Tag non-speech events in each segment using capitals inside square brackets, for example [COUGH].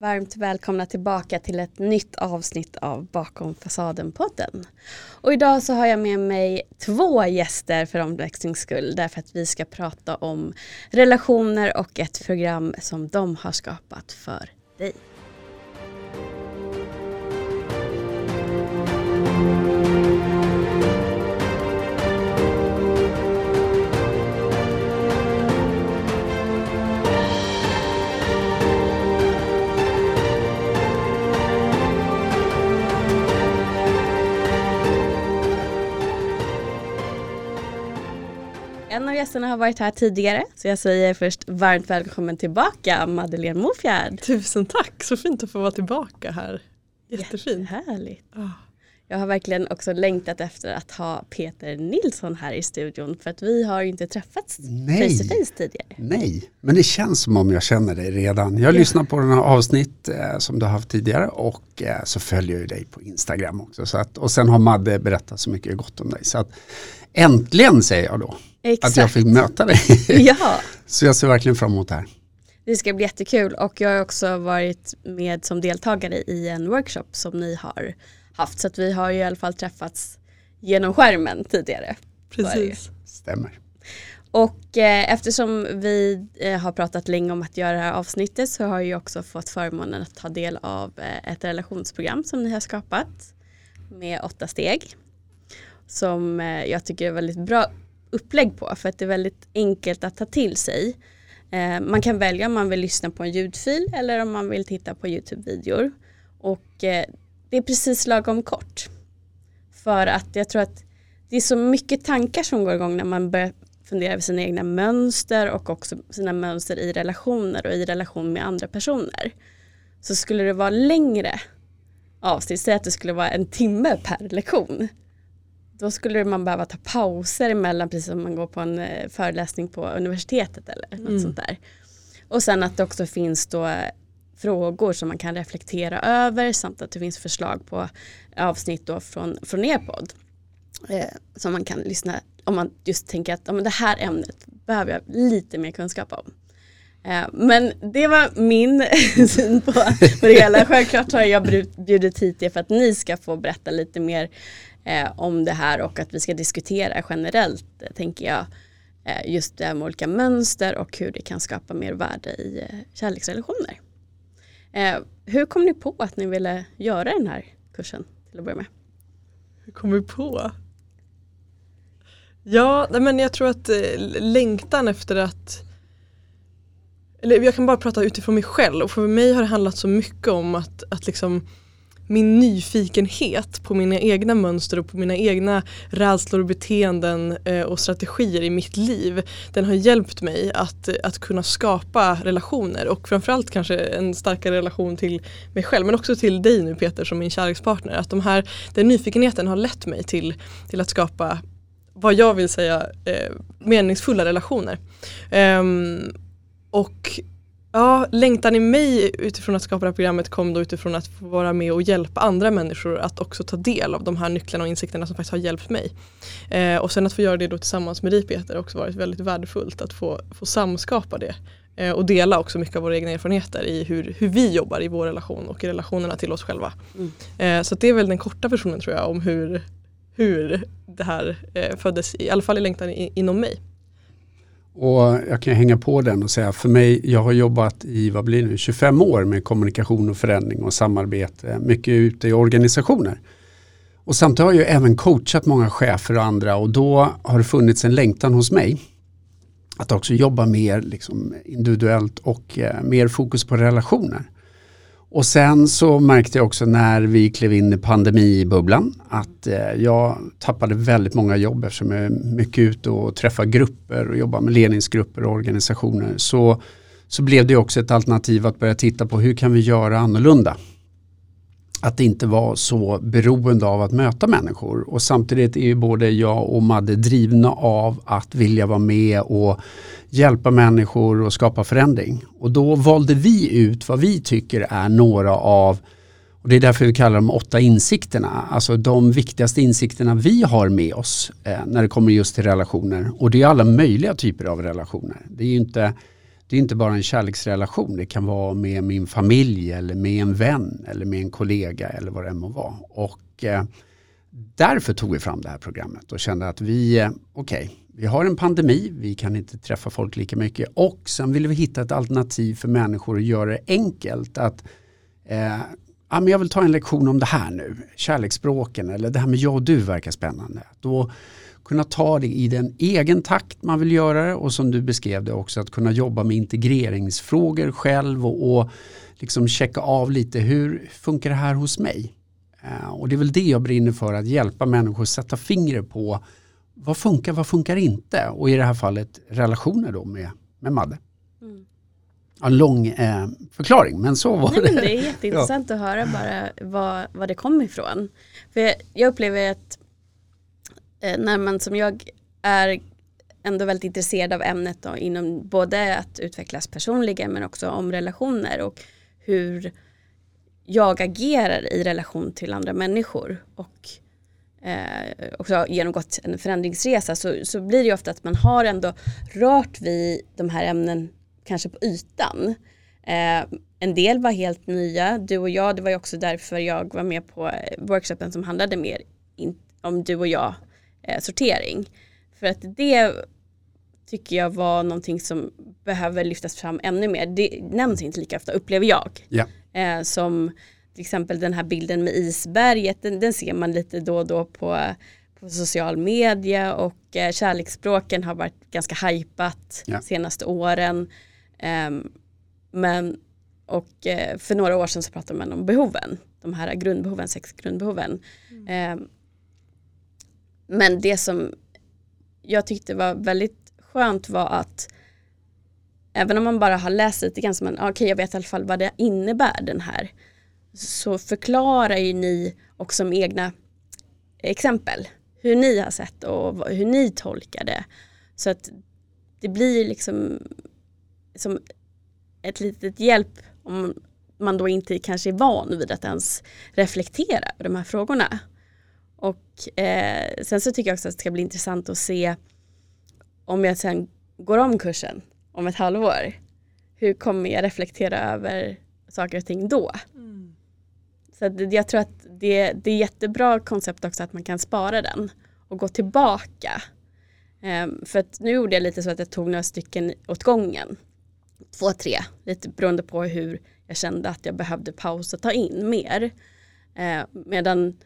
Varmt välkomna tillbaka till ett nytt avsnitt av Bakom fasaden-podden. Och idag så har jag med mig två gäster för omväxlings skull därför att vi ska prata om relationer och ett program som de har skapat för dig. Gästerna har varit här tidigare så jag säger först varmt välkommen tillbaka Madeleine Mofjärd. Tusen tack, så fint att få vara tillbaka här. Jättefint. Härligt. Oh. Jag har verkligen också längtat efter att ha Peter Nilsson här i studion för att vi har inte träffats Nej. face to face tidigare. Nej, men det känns som om jag känner dig redan. Jag Ja. lyssnar på den här avsnitt eh, som du har haft tidigare och eh, så följer jag ju dig på Instagram också. Så att, och sen har Madde berättat så mycket gott om dig. Så att, äntligen säger jag då Exakt. att jag fick möta dig. [LAUGHS] Ja, så jag ser verkligen fram emot det här. det ska bli jättekul och jag har också varit med som deltagare i en workshop som ni har haft så att vi har ju i alla fall träffats genom skärmen tidigare. Precis. Stämmer. Och eh, eftersom vi eh, har pratat länge om att göra det här avsnittet så har jag också fått förmånen att ta del av eh, ett relationsprogram som ni har skapat med åtta steg. Som jag tycker är väldigt bra upplägg på för att det är väldigt enkelt att ta till sig. Eh, man kan välja om man vill lyssna på en ljudfil eller om man vill titta på Youtube-videor. Och eh, det är precis lagom kort. För att jag tror att det är så mycket tankar som går igång när man börjar fundera över sina egna mönster och också sina mönster i relationer och i relation med andra personer. Så skulle det vara längre avsnitt, säg att det skulle vara en timme per lektion. Då skulle man behöva ta pauser emellan precis som man går på en eh, föreläsning på universitetet eller något Mm. sånt där. Och sen att det också finns då eh, frågor som man kan reflektera över samt att det finns förslag på avsnitt då från, från er podd. Eh, som man kan lyssna om man just tänker att men det här ämnet behöver jag lite mer kunskap om. Eh, men det var min [LAUGHS] syn på, på det hela. Självklart har jag bjud- bjudit hit er för att ni ska få berätta lite mer eh, om det här och att vi ska diskutera generellt, eh, tänker jag, eh, just det här med olika mönster och hur det kan skapa mer värde i eh, kärleksrelationer. Eh, hur kom ni på att ni ville göra den här kursen till att börja med? Hur kom vi på? Ja, men jag tror att eh, längtan efter att eller jag kan bara prata utifrån mig själv och för mig har det handlat så mycket om att, att liksom min nyfikenhet på mina egna mönster och på mina egna rädslor och beteenden eh, och strategier i mitt liv den har hjälpt mig att, att kunna skapa relationer och framförallt kanske en starkare relation till mig själv men också till dig nu Peter som min kärlekspartner. Att de här, den nyfikenheten har lett mig till, till att skapa vad jag vill säga eh, meningsfulla relationer. Um, och ja, längtan i mig utifrån att skapa det här programmet kom då utifrån att få vara med och hjälpa andra människor att också ta del av de här nycklarna och insikterna som faktiskt har hjälpt mig. Eh, och sen att få göra det då tillsammans med dig Peter har också varit väldigt värdefullt att få, få samskapa det. Eh, och dela också mycket av våra egna erfarenheter i hur, hur vi jobbar i vår relation och i relationerna till oss själva. Mm. Eh, så det är väl den korta versionen tror jag om hur, hur det här eh, föddes, i alla fall i längtan i, inom mig. Och jag kan hänga på den och säga för mig, jag har jobbat i, vad blir det nu, 25 år med kommunikation och förändring och samarbete, mycket ute i organisationer. Och samtidigt har jag även coachat många chefer och andra och då har det funnits en längtan hos mig att också jobba mer liksom, individuellt och eh, mer fokus på relationer. Och sen så märkte jag också när vi klev in i pandemibubblan att eh, jag tappade väldigt många jobb eftersom jag är mycket ute och träffar grupper och jobbar med ledningsgrupper och organisationer. Så, så blev det också ett alternativ att börja titta på hur kan vi göra annorlunda. Att inte vara så beroende av att möta människor och samtidigt är ju både jag och Madde drivna av att vilja vara med och hjälpa människor och skapa förändring. Och då valde vi ut vad vi tycker är några av och det är därför vi kallar dem åtta insikterna. Alltså de viktigaste insikterna vi har med oss eh, när det kommer just till relationer. Och det är alla möjliga typer av relationer. Det är ju inte det är inte bara en kärleksrelation, det kan vara med min familj eller med en vän eller med en kollega eller vad det än må vara. Och eh, därför tog vi fram det här programmet och kände att vi, eh, okej, okay, vi har en pandemi, vi kan inte träffa folk lika mycket och sen ville vi hitta ett alternativ för människor att göra det enkelt att eh, ja, men jag vill ta en lektion om det här nu, kärleksspråken eller det här med jag och du verkar spännande. Då kunna ta det i den egen takt man vill göra det och som du beskrev det också att kunna jobba med integreringsfrågor själv och, och liksom checka av lite hur funkar det här hos mig? Uh, och det är väl det jag brinner för att hjälpa människor att sätta fingret på vad funkar, vad funkar inte? Och i det här fallet relationer då med, med Madde. Mm. En lång eh, förklaring men så var Nej, det. Men det är jätteintressant ja. att höra bara vad, vad det kommer ifrån. För jag, jag upplever att eh, när man som jag är ändå väldigt intresserad av ämnet då, inom både att utvecklas personligen men också om relationer och hur jag agerar i relation till andra människor och eh, också genomgått en förändringsresa så, så blir det ju ofta att man har ändå rört vid de här ämnen kanske på ytan. Eh, en del var helt nya, du och jag, det var ju också därför jag var med på eh, workshopen som handlade mer in, om du och jag eh, sortering. För att det tycker jag var någonting som behöver lyftas fram ännu mer. Det nämns inte lika ofta upplever jag. Ja. Eh, som till exempel den här bilden med isberget, den, den ser man lite då och då på, på social media och eh, kärleksspråken har varit ganska hajpat ja. senaste åren. Um, men och eh, för några år sedan så pratade man om behoven, de här grundbehoven, sex grundbehoven. Mm. Men det som jag tyckte var väldigt skönt var att även om man bara har läst lite grann så man, ah, okej okay, jag vet i alla fall vad det innebär den här så förklarar ju ni också med egna exempel hur ni har sett och hur ni tolkar det. Så att det blir liksom som ett litet hjälp om man då inte kanske är van vid att ens reflektera över de här frågorna. Och eh, sen så tycker jag också att det ska bli intressant att se om jag sen går om kursen om ett halvår. Hur kommer jag reflektera över saker och ting då? Mm. Så jag tror att det, det är jättebra koncept också att man kan spara den och gå tillbaka. Um, för att nu gjorde jag lite så att jag tog några stycken åt gången. Två, tre, lite beroende på hur jag kände att jag behövde pausa och ta in mer. Uh, medan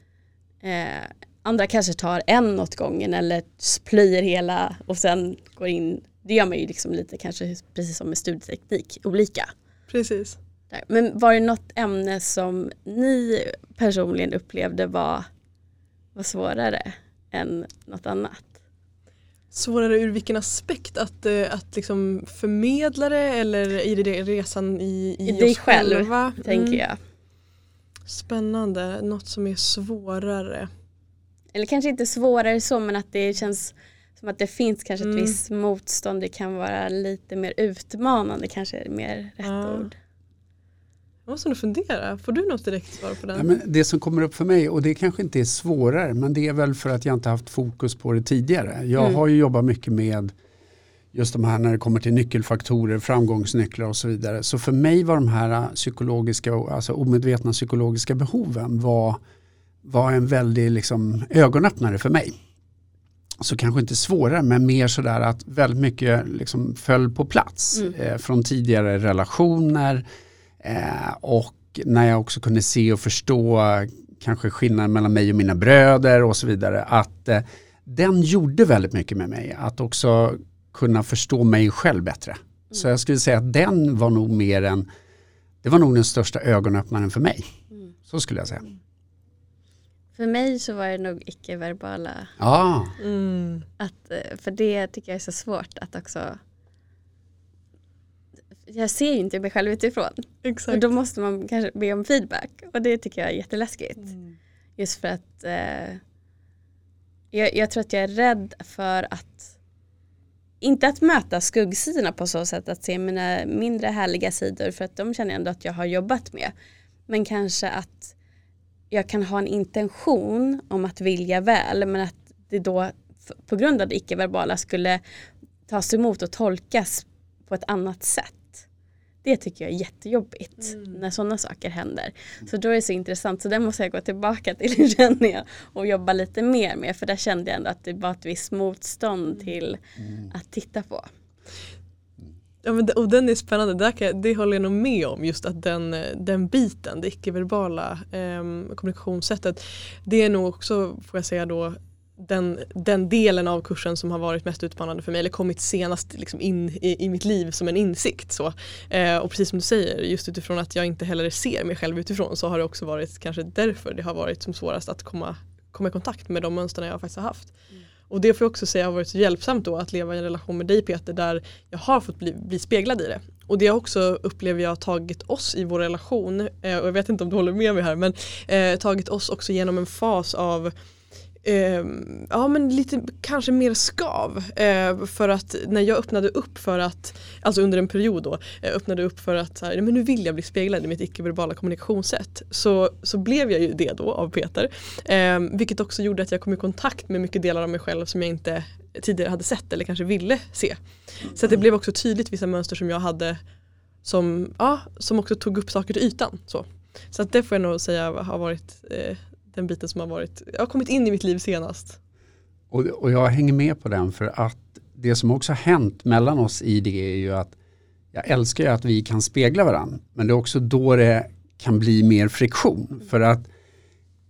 uh, andra kanske tar en åt gången eller plöjer hela och sen går in. Det gör man ju liksom lite kanske precis som med studieteknik, olika. Precis. Men var det något ämne som ni personligen upplevde var, var svårare än något annat? Svårare ur vilken aspekt? Att, eh, att liksom förmedla det eller i det resan i, i, I dig själv, själva? tänker mm. jag. Spännande, något som är svårare. Eller kanske inte svårare så men att det känns som att det finns kanske ett mm. visst motstånd. Det kan vara lite mer utmanande kanske är mer rätt ja. ord. Jag måste nog fundera. Får du något direkt svar på den? Ja, men det som kommer upp för mig, och det kanske inte är svårare, men det är väl för att jag inte haft fokus på det tidigare. Jag mm. har ju jobbat mycket med just de här när det kommer till nyckelfaktorer, framgångsnycklar och så vidare. Så för mig var de här psykologiska, alltså omedvetna psykologiska behoven var, var en väldig liksom, ögonöppnare för mig. Så kanske inte svårare men mer sådär att väldigt mycket liksom föll på plats mm. eh, från tidigare relationer, Eh, och när jag också kunde se och förstå kanske skillnaden mellan mig och mina bröder och så vidare. Att eh, den gjorde väldigt mycket med mig. Att också kunna förstå mig själv bättre. Mm. Så jag skulle säga att den var nog mer än, det var nog den största ögonöppnaren för mig. Mm. Så skulle jag säga. Mm. För mig så var det nog icke-verbala. Ja. Mm. Att, eh, för det tycker jag är så svårt att också jag ser ju inte mig själv utifrån. Exakt. Och då måste man kanske be om feedback och det tycker jag är jätteläskigt. Mm. Just för att eh, jag, jag, tror att jag är rädd för att inte att möta skuggsidorna på så sätt att se mina mindre härliga sidor för att de känner jag ändå att jag har jobbat med. Men kanske att jag kan ha en intention om att vilja väl men att det då på grund av det icke-verbala skulle tas emot och tolkas på ett annat sätt. Det tycker jag är jättejobbigt Mm. när sådana saker händer. Så då är det så intressant, så den måste jag gå tillbaka [LAUGHS] till känner jag och jobba lite mer med. För där kände jag ändå att det var ett visst motstånd till att titta på. Ja, men, det- och den är spännande, Där kan det håller jag nog med om. Just att den, den biten, det icke-verbala eh, kommunikationssättet. Det är nog också, får jag säga då, den, den delen av kursen som har varit mest utmanande för mig eller kommit senast liksom in i, i mitt liv som en insikt. Så. Eh, och precis som du säger, just utifrån att jag inte heller ser mig själv utifrån så har det också varit kanske därför det har varit som svårast att komma, komma i kontakt med de mönstren jag faktiskt har haft. Och det får jag också säga har varit så hjälpsamt då att leva i en relation med dig Peter där jag har fått bli, bli speglad i det. Och det har också upplever jag tagit oss i vår relation, eh, och jag vet inte om du håller med mig här, men eh, tagit oss också genom en fas av eh, ja men lite kanske mer skav. Eh, för att när jag öppnade upp för att, alltså under en period då, eh, öppnade upp för att så här, men nu vill jag bli speglad i mitt icke-verbala kommunikationssätt. Så, så blev jag ju det då av Peter. Eh, vilket också gjorde att jag kom i kontakt med mycket delar av mig själv som jag inte tidigare hade sett eller kanske ville se. Så att det blev också tydligt vissa mönster som jag hade som, ja, som också tog upp saker till ytan. Så, så att det får jag nog säga har varit eh, den biten som har varit, jag har kommit in i mitt liv senast. Och, och jag hänger med på den för att det som också har hänt mellan oss i det är ju att jag älskar ju att vi kan spegla varandra men det är också då det kan bli mer friktion. För att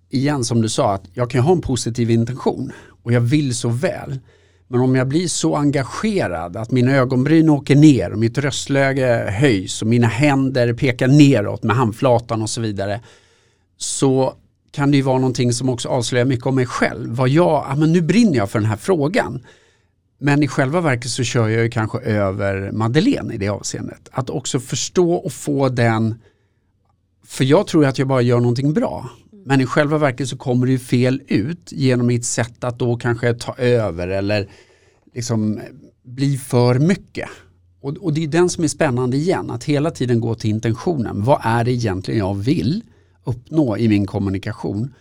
igen som du sa, att jag kan ha en positiv intention och jag vill så väl. Men om jag blir så engagerad att mina ögonbryn åker ner och mitt röstläge höjs och mina händer pekar neråt med handflatan och så vidare så kan det ju vara någonting som också avslöjar mycket om mig själv. Vad jag, ja, men nu brinner jag för den här frågan. Men i själva verket så kör jag ju kanske över Madeleine i det avseendet. Att också förstå och få den, för jag tror att jag bara gör någonting bra. Men i själva verket så kommer det ju fel ut genom mitt sätt att då kanske ta över eller liksom bli för mycket. Och, och det är den som är spännande igen, att hela tiden gå till intentionen. Vad är det egentligen jag vill uppnå i min kommunikation?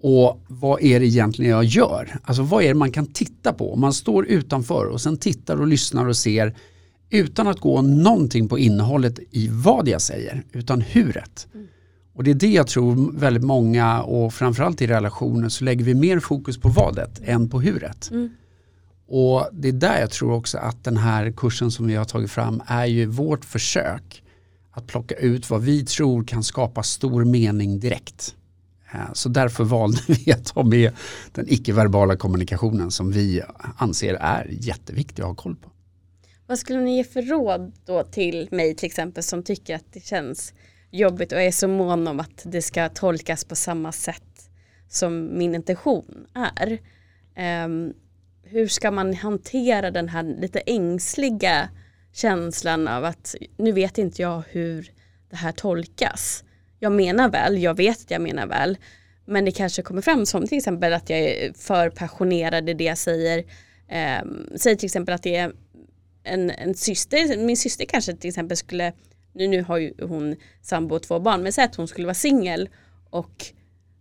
Och vad är det egentligen jag gör? Alltså vad är det man kan titta på? Man står utanför och sen tittar och lyssnar och ser utan att gå någonting på innehållet i vad jag säger, utan huret. Och det är det jag tror väldigt många och framförallt i relationer så lägger vi mer fokus på vadet än på huret. Mm. Och det är där jag tror också att den här kursen som vi har tagit fram är ju vårt försök att plocka ut vad vi tror kan skapa stor mening direkt. Eh, så därför valde vi att ha med den icke-verbala kommunikationen som vi anser är jätteviktig att ha koll på. Vad skulle ni ge för råd då till mig till exempel som tycker att det känns jobbigt och är så mån om att det ska tolkas på samma sätt som min intention är. Um, hur ska man hantera den här lite ängsliga känslan av att nu vet inte jag hur det här tolkas. Jag menar väl, jag vet att jag menar väl, men det kanske kommer fram som till exempel att jag är för passionerad i det jag säger. Eh, säg till exempel att det är en, en syster, min syster kanske till exempel skulle, nu, nu har ju hon sambo och två barn, men säg att hon skulle vara singel och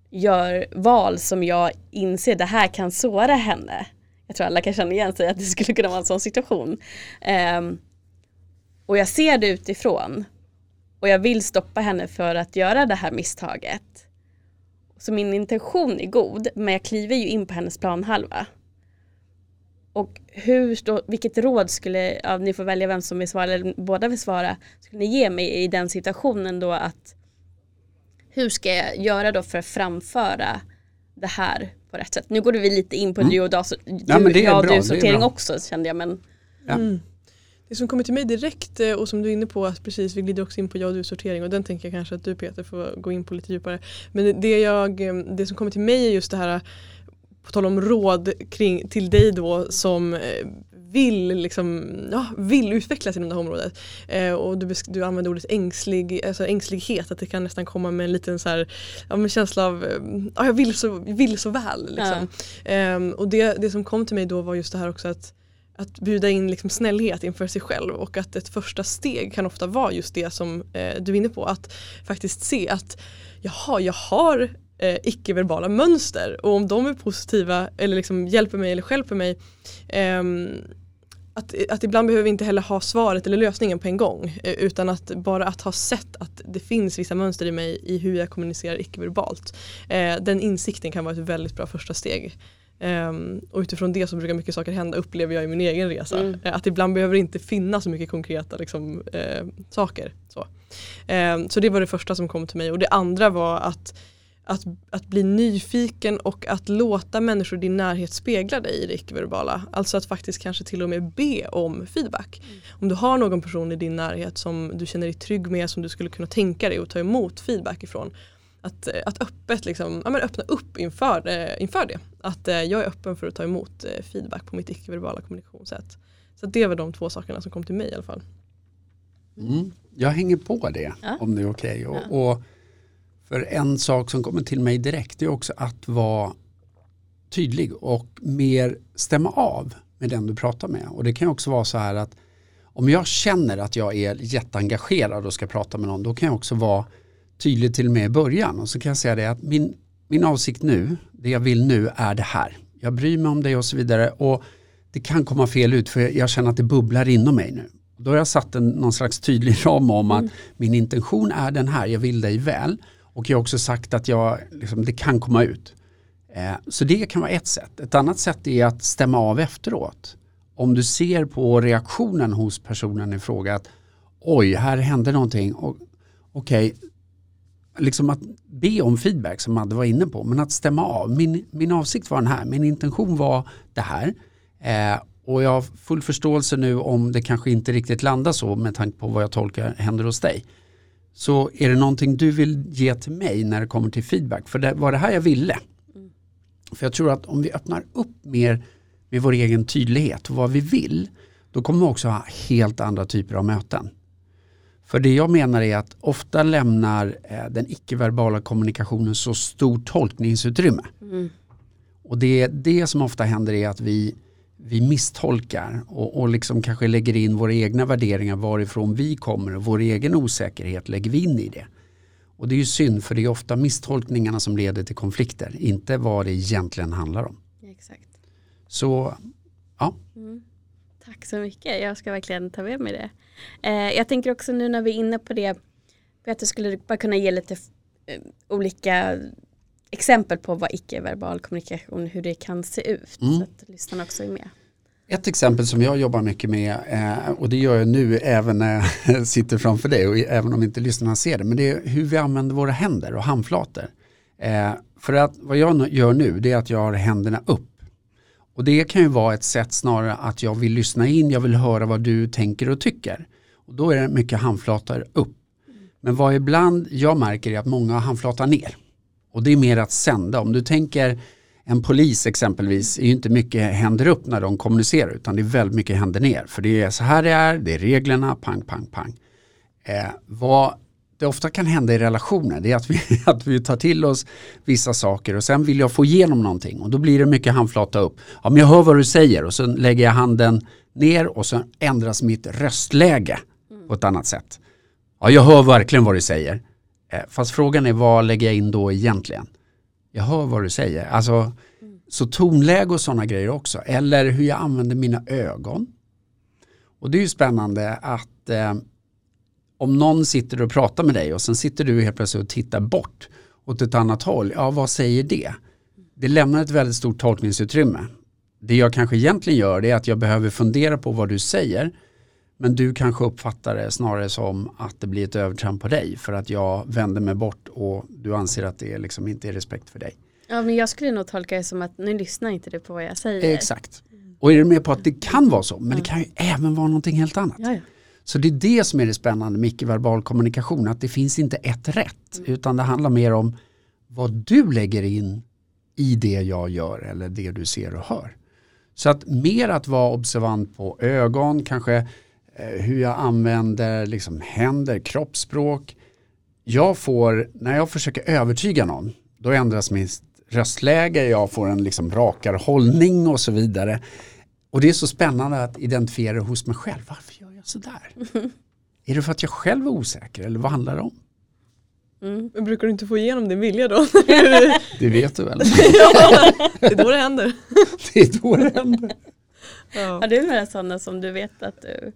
gör val som jag inser det här kan såra henne. Jag tror alla kan känna igen sig att det skulle kunna vara en sån situation. Ehm, och jag ser det utifrån och jag vill stoppa henne för att göra det här misstaget. Så min intention är god men jag kliver ju in på hennes planhalva. Och hur då, vilket råd skulle, ja, ni får välja vem som vill svara eller båda vill svara, skulle ni ge mig i den situationen då att hur ska jag göra då för att framföra det här på rätt sätt? Nu går vi lite in på Mm. du och du, Ja, men det är ja, bra, du-sortering bra. också kände jag men Ja. Mm. Det som kommer till mig direkt eh, och som du är inne på, att precis vi glider också in på jag och du-sortering och den tänker jag kanske att du Peter får gå in på lite djupare. Men det, jag, eh, det som kommer till mig är just det här, på tal om råd kring, till dig då som eh, vill, liksom, ja, vill utvecklas inom det här området. Eh, och du, du använder ordet ängslig, alltså ängslighet, att det kan nästan komma med en liten så här, ja, känsla av eh, ja, jag vill så, vill så väl. Liksom. Ehm, och det, det som kom till mig då var just det här också att att bjuda in liksom snällhet inför sig själv och att ett första steg kan ofta vara just det som eh, du är inne på. Att faktiskt se att jaha, jag har eh, icke-verbala mönster och om de är positiva eller liksom hjälper mig eller hjälper mig eh, att, att ibland behöver vi inte heller ha svaret eller lösningen på en gång eh, utan att bara att ha sett att det finns vissa mönster i mig i hur jag kommunicerar icke-verbalt. Eh, den insikten kan vara ett väldigt bra första steg. Um, och utifrån det så brukar mycket saker hända upplever jag i min egen resa. Mm. Uh, att ibland behöver det inte finnas så mycket konkreta liksom, uh, saker. Så. Um, så det var det första som kom till mig och det andra var att, att, att bli nyfiken och att låta människor i din närhet spegla dig i det icke-verbala. Alltså att faktiskt kanske till och med be om feedback. Mm. Om du har någon person i din närhet som du känner dig trygg med som du skulle kunna tänka dig att ta emot feedback ifrån att, att öppet liksom, ja, men öppna upp inför, eh, inför det. Att eh, jag är öppen för att ta emot eh, feedback på mitt icke-verbala kommunikationssätt. Så det var de två sakerna som kom till mig i alla fall. Mm. Jag hänger på det ja. om det är okej. Okay. Och, och, för en sak som kommer till mig direkt är också att vara tydlig och mer stämma av med den du pratar med. Och det kan också vara så här att om jag känner att jag är jätteengagerad och ska prata med någon då kan jag också vara tydlig till och med i början. Och så kan jag säga det att min, min avsikt nu, det jag vill nu är det här. Jag bryr mig om dig och så vidare. Och det kan komma fel ut för jag känner att det bubblar inom mig nu. Då har jag satt en, någon slags tydlig ram om att mm. min intention är den här, jag vill dig väl. Och jag har också sagt att jag, liksom, det kan komma ut. Eh, så det kan vara ett sätt. Ett annat sätt är att stämma av efteråt. Om du ser på reaktionen hos personen i fråga att oj, här hände någonting. Okej, okay, liksom att be om feedback som Madde var inne på, men att stämma av. Min, min avsikt var den här, min intention var det här. Eh, och jag har full förståelse nu om det kanske inte riktigt landar så med tanke på vad jag tolkar händer hos dig. Så är det någonting du vill ge till mig när det kommer till feedback? För det var det här jag ville. Mm. För jag tror att om vi öppnar upp mer med vår egen tydlighet och vad vi vill, då kommer vi också ha helt andra typer av möten. För det jag menar är att ofta lämnar eh, den icke-verbala kommunikationen så stort tolkningsutrymme. Mm. Och det, det som ofta händer är att vi, vi misstolkar och, och liksom kanske lägger in våra egna värderingar varifrån vi kommer och vår egen osäkerhet lägger vi in i det. Och det är ju synd för det är ofta misstolkningarna som leder till konflikter, inte vad det egentligen handlar om. Exakt. Så, ja. Mm. Tack så mycket, jag ska verkligen ta med mig det. Eh, jag tänker också nu när vi är inne på det, Peter skulle bara kunna ge lite eh, olika exempel på vad icke-verbal kommunikation, hur det kan se ut. Mm. Så att lyssnarna också är med. Ett exempel som jag jobbar mycket med eh, och det gör jag nu även när jag [LAUGHS] sitter framför dig och även om inte lyssnarna ser det, men det är hur vi använder våra händer och handflator. Eh, för att vad jag gör nu det är att jag har händerna upp och det kan ju vara ett sätt snarare att jag vill lyssna in, jag vill höra vad du tänker och tycker. Och då är det mycket handflator upp. Men vad ibland jag märker är att många handflatar ner. Och det är mer att sända. Om du tänker en polis exempelvis är ju inte mycket händer upp när de kommunicerar utan det är väldigt mycket händer ner. För det är så här det är, det är reglerna, pang, pang, pang. Eh, vad det ofta kan hända i relationer det är att vi, [LAUGHS] att vi tar till oss vissa saker och sen vill jag få igenom någonting och då blir det mycket handflata upp. Ja, men jag hör vad du säger och så lägger jag handen ner och så ändras mitt röstläge på ett annat sätt. Ja, jag hör verkligen vad du säger. Eh, fast frågan är vad lägger jag in då egentligen? Jag hör vad du säger. Alltså, så tonläge och sådana grejer också. Eller hur jag använder mina ögon. Och det är ju spännande att eh, om någon sitter och pratar med dig och sen sitter du helt plötsligt och tittar bort åt ett annat håll, ja vad säger det? Det lämnar ett väldigt stort tolkningsutrymme. Det jag kanske egentligen gör är att jag behöver fundera på vad du säger men du kanske uppfattar det snarare som att det blir ett övertramp på dig för att jag vänder mig bort och du anser att det liksom inte är respekt för dig. Ja men jag skulle nog tolka det som att nu lyssnar inte du på vad jag säger. Exakt. Och är du med på att det kan vara så men det kan ju även vara någonting helt annat. Ja, ja. Så det är det som är det spännande med icke-verbal kommunikation, att det finns inte ett rätt, mm. utan det handlar mer om vad du lägger in i det jag gör eller det du ser och hör. Så att mer att vara observant på ögon, kanske eh, hur jag använder liksom händer, kroppsspråk. Jag får, när jag försöker övertyga någon, då ändras mitt röstläge, jag får en liksom rakare hållning och så vidare. Och det är så spännande att identifiera hos mig själv. Varför sådär? Mm. Är det för att jag själv är osäker eller vad handlar det om? Mm. Men brukar du inte få igenom din vilja då? [LAUGHS] det vet du väl? ja, [LAUGHS] det är då det händer. [LAUGHS] det är då det händer. Ja. Har du några sådana som du vet att du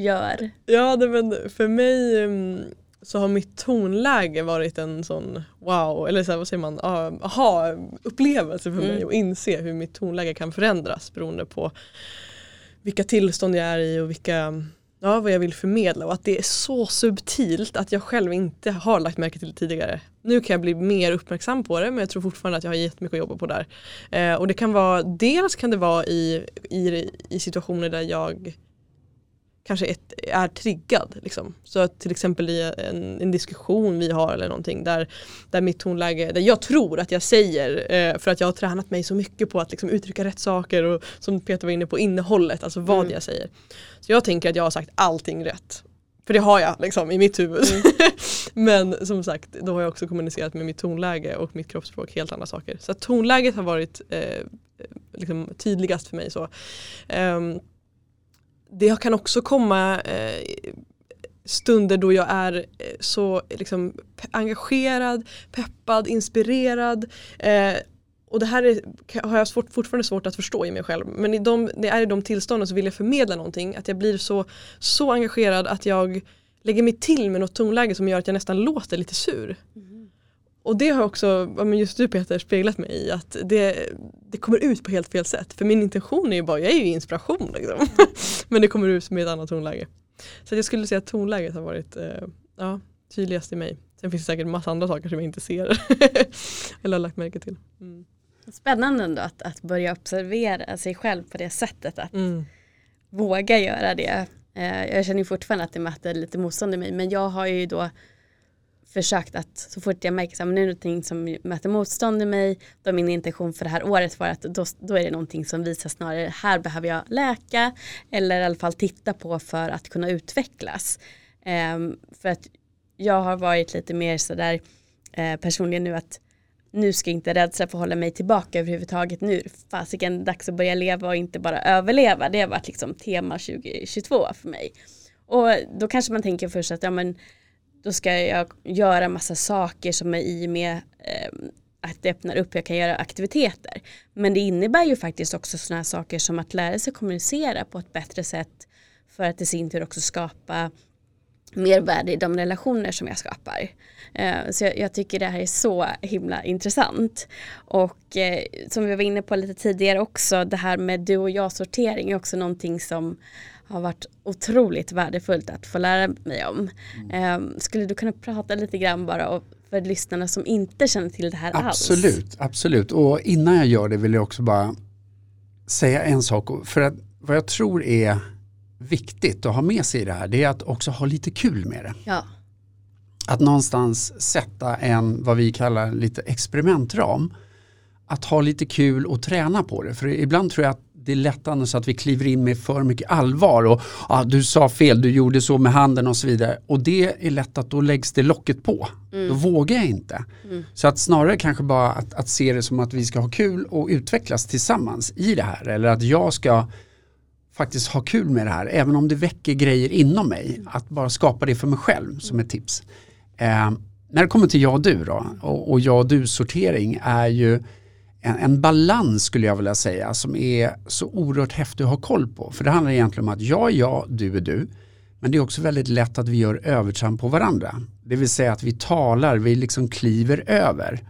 gör? Ja, det, men för mig um, så har mitt tonläge varit en sån wow, eller så här, vad säger man, aha upplevelse för Mm. mig och inse hur mitt tonläge kan förändras beroende på vilka tillstånd jag är i och vilka, ja, vad jag vill förmedla och att det är så subtilt att jag själv inte har lagt märke till det tidigare. Nu kan jag bli mer uppmärksam på det men jag tror fortfarande att jag har jättemycket att jobba på där. Eh, och det kan vara, dels kan det vara i, i, i situationer där jag kanske ett, är triggad. Liksom. Så att till exempel i en, en diskussion vi har eller någonting där, där mitt tonläge, där jag tror att jag säger eh, för att jag har tränat mig så mycket på att liksom, uttrycka rätt saker och som Peter var inne på innehållet, alltså vad Mm. jag säger. Så jag tänker att jag har sagt allting rätt. För det har jag liksom i mitt huvud. [LAUGHS] Men som sagt, då har jag också kommunicerat med mitt tonläge och mitt kroppsspråk helt andra saker. Så tonläget har varit eh, liksom tydligast för mig. så. Ehm, det kan också komma eh, stunder då jag är eh, så liksom, engagerad, peppad, inspirerad. Eh, och det här är, har jag svårt, fortfarande svårt att förstå i mig själv. Men i de, det är i de tillstånden så vill jag förmedla någonting. Att jag blir så, så engagerad att jag lägger mig till med något tonläge som gör att jag nästan låter lite sur. Mm. Och det har också, just du Peter, speglat mig i att det, det kommer ut på helt fel sätt. För min intention är ju bara, jag är ju inspiration liksom. [LAUGHS] Men det kommer ut med ett annat tonläge. Så jag skulle säga att tonläget har varit eh, ja, tydligast i mig. Sen finns det säkert massa andra saker som jag inte ser. [LAUGHS] Eller har lagt märke till. Mm. Spännande ändå att, att börja observera sig själv på det sättet. Att Mm. våga göra det. Eh, jag känner fortfarande att det möter lite motstånd i mig men jag har ju då försökt att så fort jag märker att det är någonting som möter motstånd i mig då min intention för det här året var att då, då är det någonting som visar snarare här behöver jag läka eller i alla fall titta på för att kunna utvecklas. Um, för att jag har varit lite mer sådär eh, personligen nu att nu ska inte rädsla få hålla mig tillbaka överhuvudtaget nu. Fasiken dags att börja leva och inte bara överleva. Det har varit liksom tema 2022 för mig. Och då kanske man tänker först att ja, men, då ska jag göra massa saker som är i med eh, att det öppnar upp, jag kan göra aktiviteter. Men det innebär ju faktiskt också sådana här saker som att lära sig kommunicera på ett bättre sätt för att i sin tur också skapa mervärde i de relationer som jag skapar. Eh, så jag, jag tycker det här är så himla intressant. Och eh, som vi var inne på lite tidigare också, det här med du och jag sortering är också någonting som har varit otroligt värdefullt att få lära mig om. Eh, skulle du kunna prata lite grann bara och för lyssnarna som inte känner till det här alls? Absolut, absolut. Och innan jag gör det vill jag också bara säga en sak. För att vad jag tror är viktigt att ha med sig i det här det är att också ha lite kul med det. Ja, Att någonstans sätta en, vad vi kallar lite experimentram. Att ha lite kul och träna på det. För ibland tror jag att det är lätt annars att vi kliver in med för mycket allvar och ah, du sa fel, du gjorde så med handen och så vidare. Och det är lätt att då läggs det locket på. Då vågar jag inte. Så att snarare kanske bara att, att se det som att vi ska ha kul och utvecklas tillsammans i det här. Eller att jag ska faktiskt ha kul med det här, även om det väcker grejer inom mig. Att bara skapa det för mig själv som ett tips. Eh, när det kommer till jag och du då, och, och jag och du sortering är ju en, en balans skulle jag vilja säga som är så oerhört häftig att ha koll på. För det handlar egentligen om att jag är jag, du är du. Men det är också väldigt lätt att vi gör övertramp på varandra. Det vill säga att vi talar, vi liksom kliver över.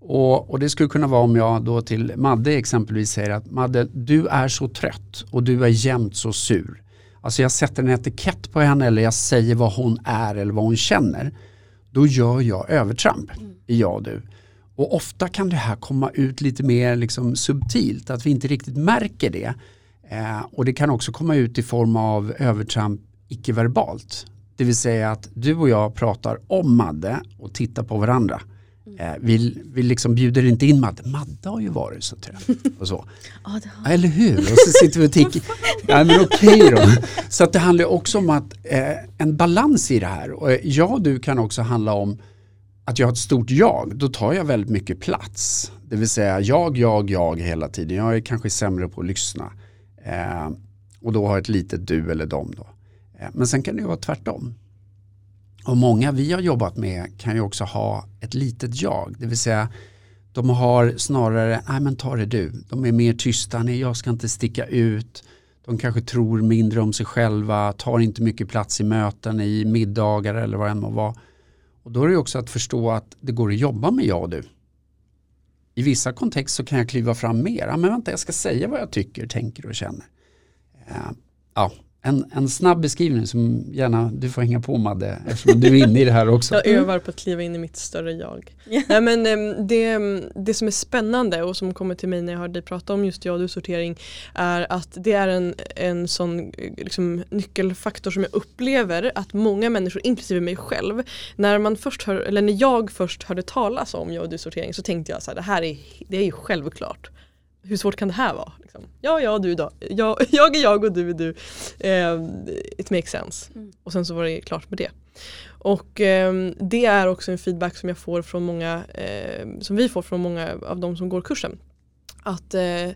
Och, och det skulle kunna vara om jag då till Madde exempelvis säger att Madde, du är så trött och du är jämt så sur. Alltså jag sätter en etikett på henne eller jag säger vad hon är eller vad hon känner. Då gör jag övertramp i jag och du. Och ofta kan det här komma ut lite mer liksom subtilt, att vi inte riktigt märker det. Eh, och det kan också komma ut i form av övertramp icke-verbalt. Det vill säga att du och jag pratar om Madde och tittar på varandra. Eh, vi, vi liksom bjuder inte in Madde. Madde har ju varit så trött och så. [LAUGHS] ja Eller hur? Och så sitter vi och tänker, [LAUGHS] ja men okej då. Så att det handlar också om att eh, en balans i det här. Och eh, jag och du kan också handla om att jag har ett stort jag. Då tar jag väldigt mycket plats. Det vill säga jag, jag, jag hela tiden. Jag är kanske sämre på att lyssna. Eh, och då har jag ett litet du eller dem. då. Eh, men sen kan det ju vara tvärtom. Och många vi har jobbat med kan ju också ha ett litet jag. Det vill säga de har snarare, nej men ta det du. De är mer tysta, nej jag ska inte sticka ut. De kanske tror mindre om sig själva, tar inte mycket plats i möten, i middagar eller vad det än må vara. Och då är det också att förstå att det går att jobba med jag och du. I vissa kontexter så kan jag kliva fram mer. Ja, men vänta, jag ska säga vad jag tycker, tänker och känner. Eh, ja, en, en snabb beskrivning som gärna du får hänga på Madde eftersom du är inne i det här också. [LAUGHS] Jag övar på att kliva in i mitt större jag. Yeah. Nej, men, ehm, det, det som är spännande och som kommer till mig när jag hör dig prata om just jag och du-sortering är att det är en, en sån liksom, nyckelfaktor som jag upplever att många människor, inklusive mig själv, när, man först hör, eller när jag först hörde talas om jag och du-sortering så tänkte jag så här, det här är, det är ju självklart hur svårt kan det här vara? Liksom? Ja, ja, du då. Jag, [LAUGHS] jag är jag och du är du. Eh, it makes sense. Mm. Och sen så var det klart med det. Och eh, det är också en feedback som jag får från många, eh, som vi får från många av de som går kursen. Att, eh,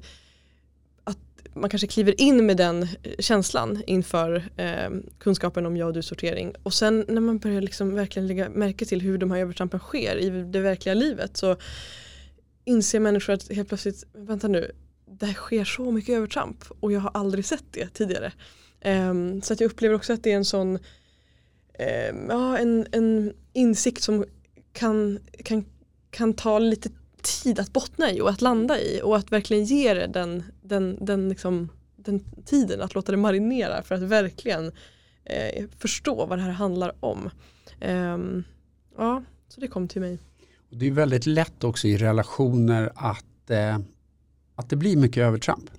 att man kanske kliver in med den känslan inför eh, kunskapen om jag och du sortering. Och sen när man börjar liksom verkligen lägga märke till hur de här övertrampen sker i det verkliga livet så inser människor att helt plötsligt, vänta nu, det sker så mycket övertramp och jag har aldrig sett det tidigare. Um, så att jag upplever också att det är en sån um, ja, en, en insikt som kan, kan, kan ta lite tid att bottna i och att landa i och att verkligen ge det den, den, den, liksom, den tiden att låta det marinera för att verkligen eh, förstå vad det här handlar om. Um, ja, så det kom till mig. Det är väldigt lätt också i relationer att, eh, att det blir mycket övertramp.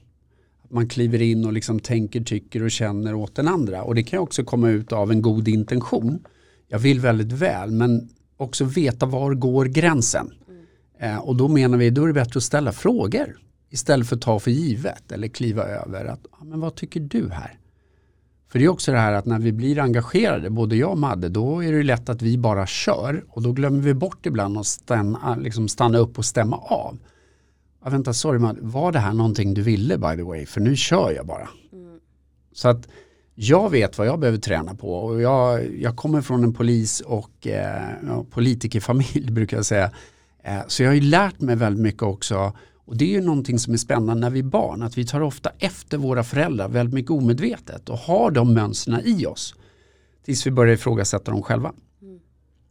Att man kliver in och liksom tänker, tycker och känner åt den andra. Och det kan också komma ut av en god intention. Jag vill väldigt väl men också veta var går gränsen. Mm. Eh, och då menar vi, då är det bättre att ställa frågor istället för att ta för givet eller kliva över. Att, men vad tycker du här? För det är också det här att när vi blir engagerade, både jag och Madde, då är det lätt att vi bara kör och då glömmer vi bort ibland att stanna, liksom stanna upp och stämma av. Ja, vänta, sorry Madde, var det här någonting du ville by the way? För nu kör jag bara. Mm. Så att jag vet vad jag behöver träna på och jag, jag kommer från en polis och eh, politikerfamilj [LAUGHS] brukar jag säga. Eh, så jag har ju lärt mig väldigt mycket också och det är ju någonting som är spännande när vi är barn, att vi tar ofta efter våra föräldrar väldigt mycket omedvetet och har de mönstren i oss tills vi börjar ifrågasätta dem själva.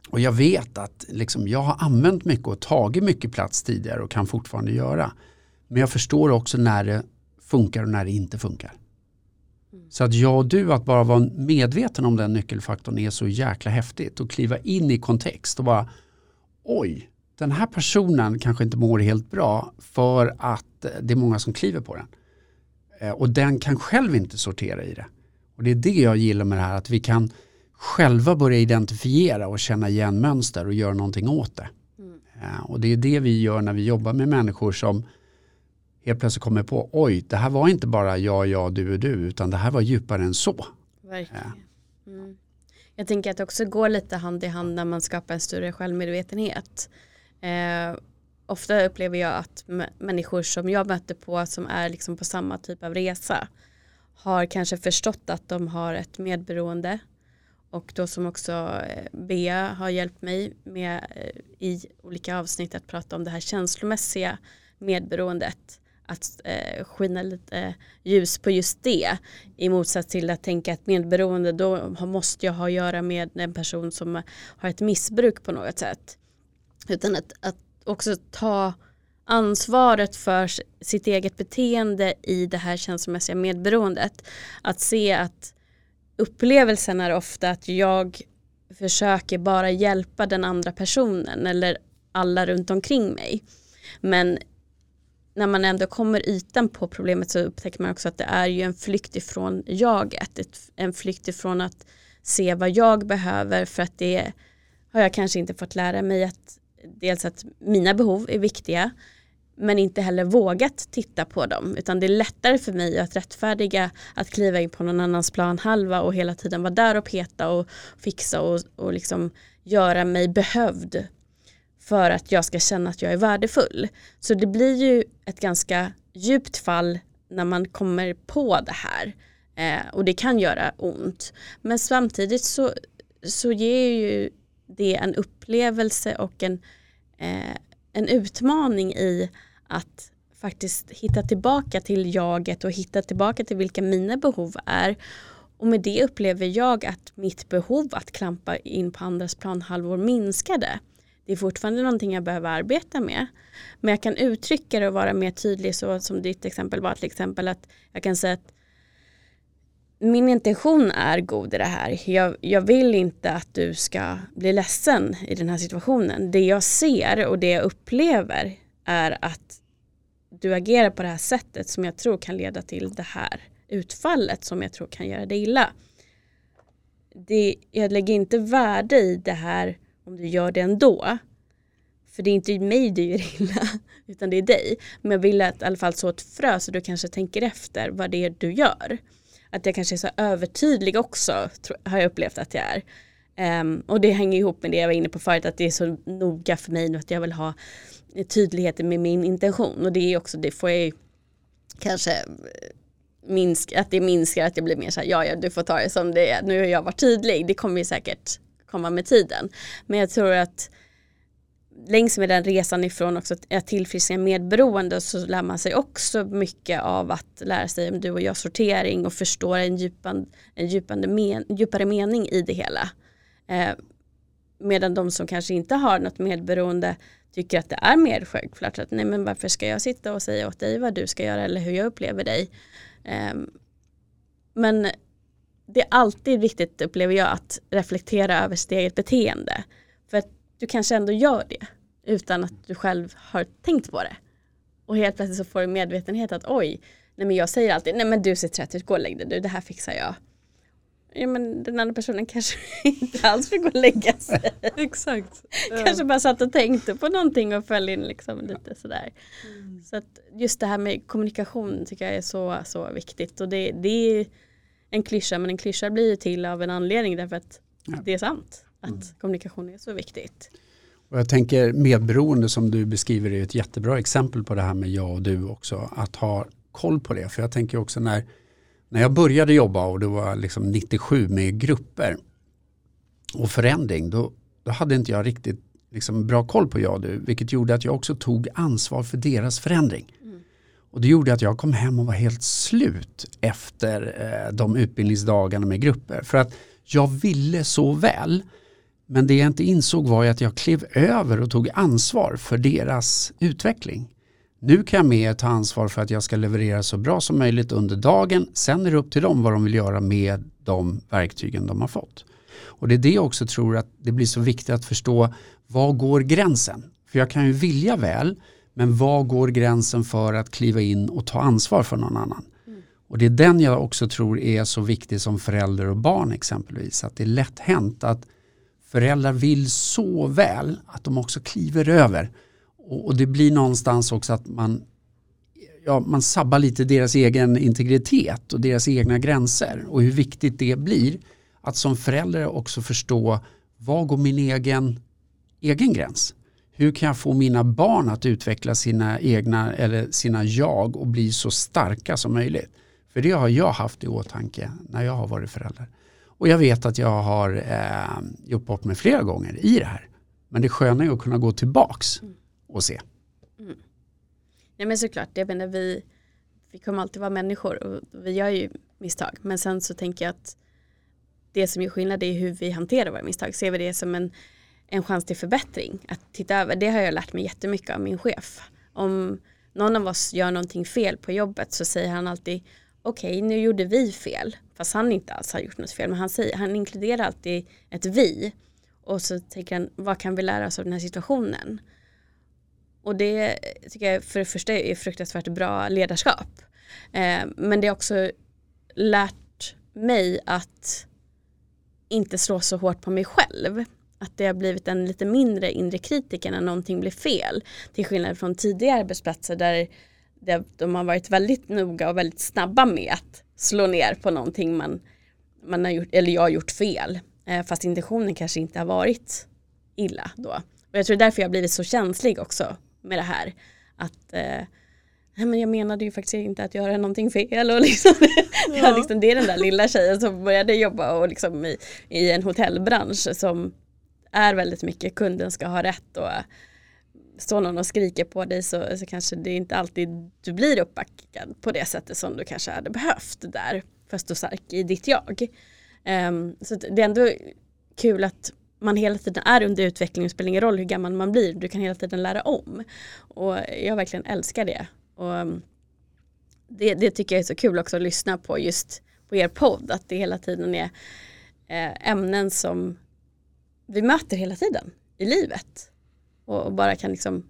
Och jag vet att liksom, jag har använt mycket och tagit mycket plats tidigare och kan fortfarande göra. Men jag förstår också när det funkar och när det inte funkar. Mm. Så att jag och du, att bara vara medveten om den nyckelfaktorn är så jäkla häftigt och kliva in i kontext och bara oj, den här personen kanske inte mår helt bra för att det är många som kliver på den. Eh, och den kan själv inte sortera i det. Och det är det jag gillar med det här, att vi kan själva börja identifiera och känna igen mönster och göra någonting åt det. Mm. Eh, och det är det vi gör när vi jobbar med människor som helt plötsligt kommer på, oj, det här var inte bara jag, jag, du och du, utan det här var djupare än så. Verkligen. Mm. Jag tänker att det också går lite hand i hand när man skapar en större självmedvetenhet. Eh, ofta upplever jag att människor som jag möter på som är liksom på samma typ av resa har kanske förstått att de har ett medberoende och då som också eh, Bea har hjälpt mig med eh, i olika avsnitt att prata om det här känslomässiga medberoendet att eh, skina lite ljus på just det i motsats till att tänka att medberoende då måste jag ha att göra med en person som har ett missbruk på något sätt. Utan att, att också ta ansvaret för sitt eget beteende i det här känslomässiga medberoendet. Att se att upplevelsen är ofta att jag försöker bara hjälpa den andra personen eller alla runt omkring mig. Men när man ändå kommer ytan på problemet så upptäcker man också att det är ju en flykt ifrån jaget. En flykt ifrån att se vad jag behöver för att det har jag kanske inte fått lära mig att dels att mina behov är viktiga men inte heller vågat titta på dem utan det är lättare för mig att rättfärdiga att kliva in på någon annans planhalva och hela tiden vara där och peta och fixa och, och liksom göra mig behövd för att jag ska känna att jag är värdefull. Så det blir ju ett ganska djupt fall när man kommer på det här eh, och det kan göra ont. Men samtidigt så, så ger ju det en upplevelse och en, eh, en utmaning i att faktiskt hitta tillbaka till jaget och hitta tillbaka till vilka mina behov är. Och med det upplever jag att mitt behov att klampa in på andras planhalvor minskade. Det är fortfarande någonting jag behöver arbeta med. Men jag kan uttrycka det och vara mer tydlig så som ditt exempel var till exempel att jag kan säga att min intention är god i det här. Jag, jag, vill inte att du ska bli ledsen i den här situationen. Det jag ser och det jag upplever är att du agerar på det här sättet som jag tror kan leda till det här utfallet som jag tror kan göra dig illa. Det, jag lägger inte värde i det här om du gör det ändå. För det är inte mig du gör [LAUGHS] illa, utan det är dig. Men jag vill att i alla fall så ett frö så du kanske tänker efter vad det är du gör. Att jag kanske är så övertydlig också, har jag upplevt att jag är. Um, och det hänger ihop med det jag var inne på förut, att det är så noga för mig nu att jag vill ha tydligheten med min intention. Och det är också, det får jag ju kanske eh, minska, att det minskar, att jag blir mer så här, ja, ja du får ta det som det är, nu har jag varit tydlig, det kommer ju säkert komma med tiden. Men jag tror att längs med den resan ifrån också att tillfriskna medberoende så lär man sig också mycket av att lära sig om du och jag sortering och förstå en, djupan, en djupande men, djupare mening i det hela. Eh, medan de som kanske inte har något medberoende tycker att det är mer självklart att nej men varför ska jag sitta och säga åt dig vad du ska göra eller hur jag upplever dig. Ehm, men det är alltid viktigt upplever jag att reflektera över sitt eget beteende. För att du kanske ändå gör det utan att du själv har tänkt på det. Och helt plötsligt så får du medvetenhet att oj, nej men jag säger alltid, nej men du ser trött ut, gå och lägg dig du, det här fixar jag. Ja men den andra personen kanske [LAUGHS] inte alls vill gå och lägga sig. [LAUGHS] Exakt. kanske bara satt och tänkte på någonting och föll in liksom lite sådär. Mm. Så att just det här med kommunikation tycker jag är så, så viktigt. Och det, det är en klyscha men en klyscha blir ju till av en anledning därför att ja. det är sant att mm. kommunikation är så viktigt. Och jag tänker medberoende som du beskriver är ett jättebra exempel på det här med jag och du också. Att ha koll på det. För jag tänker också när, när jag började jobba och det var liksom 97 med grupper och förändring. Då, då hade inte jag riktigt liksom bra koll på jag och du. Vilket gjorde att jag också tog ansvar för deras förändring. Mm. Och det gjorde att jag kom hem och var helt slut efter eh, de utbildningsdagarna med grupper. För att jag ville så väl. Men det jag inte insåg var att jag klev över och tog ansvar för deras utveckling. Nu kan jag mer ta ansvar för att jag ska leverera så bra som möjligt under dagen. Sen är det upp till dem vad de vill göra med de verktygen de har fått. Och det är det jag också tror att det blir så viktigt att förstå var går gränsen? För jag kan ju vilja väl men var går gränsen för att kliva in och ta ansvar för någon annan? Mm. Och det är den jag också tror är så viktig som förälder och barn exempelvis. Att det är lätt hänt att föräldrar vill så väl att de också kliver över. Och, och det blir någonstans också att man, ja, man sabbar lite deras egen integritet och deras egna gränser och hur viktigt det blir att som förälder också förstå vad går min egen, egen gräns? Hur kan jag få mina barn att utveckla sina egna eller sina jag och bli så starka som möjligt? För det har jag haft i åtanke när jag har varit förälder. Och jag vet att jag har eh, gjort bort mig flera gånger i det här. Men det sköna är att kunna gå tillbaks mm och se. Mm. Nej men såklart, jag menar, vi, vi kommer alltid vara människor och vi gör ju misstag. Men sen så tänker jag att det som gör skillnad är hur vi hanterar våra misstag. Ser vi det som en, en chans till förbättring. Att titta över, det har jag lärt mig jättemycket av min chef. Om någon av oss gör någonting fel på jobbet så säger han alltid okej okay, nu gjorde vi fel fast han inte alls har gjort något fel men han, säger, han inkluderar alltid ett vi och så tänker han vad kan vi lära oss av den här situationen och det tycker jag för det första är fruktansvärt bra ledarskap eh, men det har också lärt mig att inte slå så hårt på mig själv att det har blivit en lite mindre inre kritiker när någonting blir fel till skillnad från tidigare arbetsplatser där de har varit väldigt noga och väldigt snabba med att slå ner på någonting man, man har gjort, eller jag har gjort fel. Eh, fast intentionen kanske inte har varit illa då. Och jag tror därför jag har blivit så känslig också med det här. Att eh, men jag menade ju faktiskt inte att göra någonting fel. Och [LAUGHS] liksom, ja. liksom, det är den där lilla tjejen som började jobba och liksom i, i en hotellbransch som är väldigt mycket kunden ska ha rätt och står någon och skriker på dig så, så kanske det inte alltid du blir uppbackad på det sättet som du kanske hade behövt där för att stå stark i ditt jag. Um, så det är ändå kul att man hela tiden är under utveckling och spelar ingen roll hur gammal man blir, du kan hela tiden lära om. Och jag verkligen älskar det. Och mm, det, det tycker jag är så kul också att lyssna på just på er podd, att det hela tiden är eh, ämnen som vi möter hela tiden i livet. Och, och bara kan liksom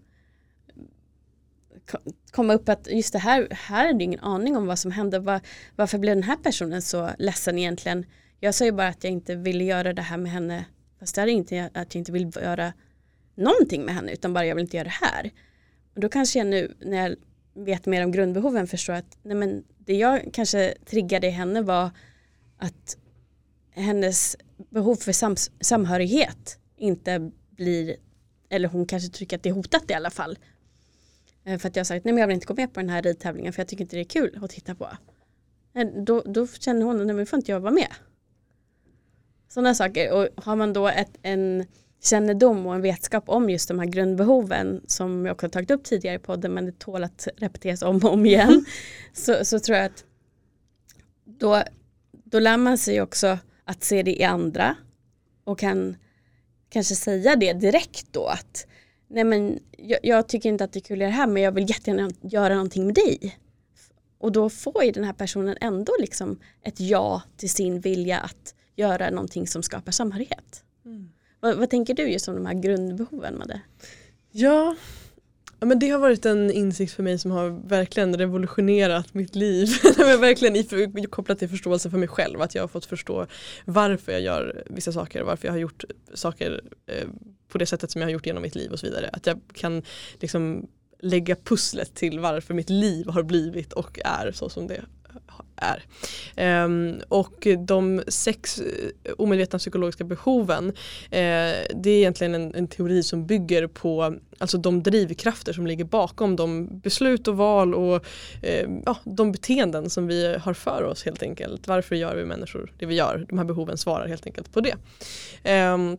komma upp att just det här, här är det ingen aning om vad som hände. Var, varför blev den här personen så ledsen egentligen? Jag sa ju bara att jag inte ville göra det här med henne. Fast det är inte att jag inte vill göra någonting med henne utan bara jag vill inte göra det här. Och då kanske jag nu när jag vet mer om grundbehoven förstår att nej men, det jag kanske triggade i henne var att hennes behov för sam samhörighet inte blir, eller hon kanske tycker att det är hotat i alla fall. Eh, för att jag har sagt, nej men jag vill inte gå med på den här ridtävlingen för jag tycker inte det är kul att titta på. Eh, då, då känner hon, att nu får inte jag vara med. Sådana saker och har man då ett, en kännedom och en vetskap om just de här grundbehoven som jag också tagit upp tidigare i podden men det tål att repeteras om och om igen [LAUGHS] så, så tror jag att då, då lär man sig också att se det i andra och kan kanske säga det direkt då att nej men jag, jag tycker inte att det är kul att göra det här men jag vill jättegärna göra någonting med dig. Och då får ju den här personen ändå liksom ett ja till sin vilja att göra någonting som skapar samhörighet. Mm. Vad, vad, tänker du just om de här grundbehoven Madde? Ja, Ja, men det har varit en insikt för mig som har verkligen revolutionerat mitt liv. [LAUGHS] verkligen kopplat till förståelse för mig själv. Att jag har fått förstå varför jag gör vissa saker. Varför jag har gjort saker eh, på det sättet som jag har gjort genom mitt liv och så vidare. Att jag kan liksom lägga pusslet till varför mitt liv har blivit och är så som det är. Um, och de sex eh, omedvetna psykologiska behoven uh, det är egentligen en, en, teori som bygger på alltså de drivkrafter som ligger bakom de beslut och val och uh, ja, de beteenden som vi har för oss helt enkelt. Varför gör vi människor det vi gör? De här behoven svarar helt enkelt på det. Um,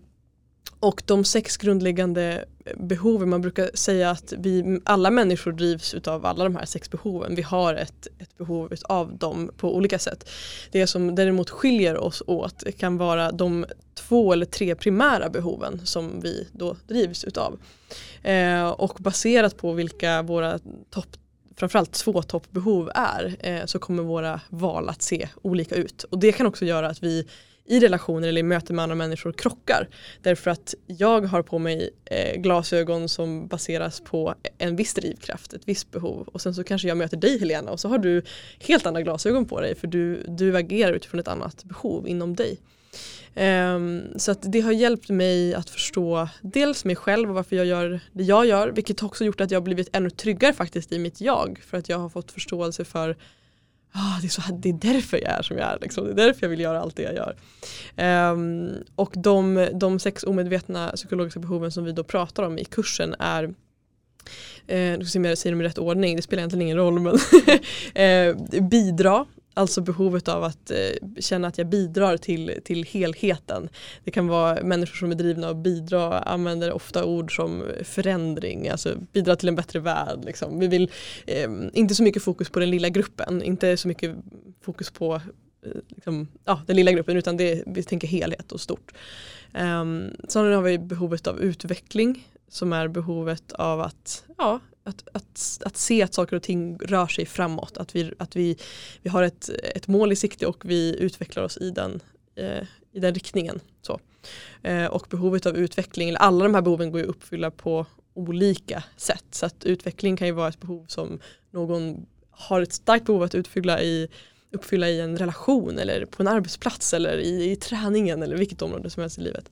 och de sex grundläggande behoven, man brukar säga att vi, alla människor drivs av alla de här sex behoven. Vi har ett, ett behov av dem på olika sätt. Det som däremot skiljer oss åt kan vara de två eller tre primära behoven som vi då drivs utav. Eh, och baserat på vilka våra topp framförallt två toppbehov är eh, så kommer våra val att se olika ut. Och det kan också göra att vi i relationer eller i möten med andra människor krockar. Därför att jag har på mig eh, glasögon som baseras på en viss drivkraft, ett visst behov och sen så kanske jag möter dig Helena och så har du helt andra glasögon på dig för du, du agerar utifrån ett annat behov inom dig. Um, så att det har hjälpt mig att förstå dels mig själv och varför jag gör det jag gör vilket också gjort att jag blivit ännu tryggare faktiskt i mitt jag för att jag har fått förståelse för ah, det, är så, det är därför jag är som jag är. Liksom. Det är därför jag vill göra allt det jag gör. Um, och de, de sex omedvetna psykologiska behoven som vi då pratar om i kursen är eh, nu ska se om jag säger dem i rätt ordning, det spelar egentligen ingen roll men [LAUGHS] eh, bidra, Alltså behovet av att eh, känna att jag bidrar till, till helheten. Det kan vara människor som är drivna att bidra, använder ofta ord som förändring, alltså bidra till en bättre värld. Liksom. Vi vill eh, inte så mycket fokus på den lilla gruppen, inte så mycket fokus på eh, liksom, ja, den lilla gruppen utan det, vi tänker helhet och stort. Um, sen har vi behovet av utveckling som är behovet av att ja, att, att, att se att saker och ting rör sig framåt. Att vi, att vi, vi har ett, ett mål i sikte och vi utvecklar oss i den, eh, i den riktningen. Så. Eh, och behovet av utveckling, eller alla de här behoven går ju att uppfylla på olika sätt. Så att utveckling kan ju vara ett behov som någon har ett starkt behov att utfylla i uppfylla i en relation eller på en arbetsplats eller i, i träningen eller vilket område som helst i livet.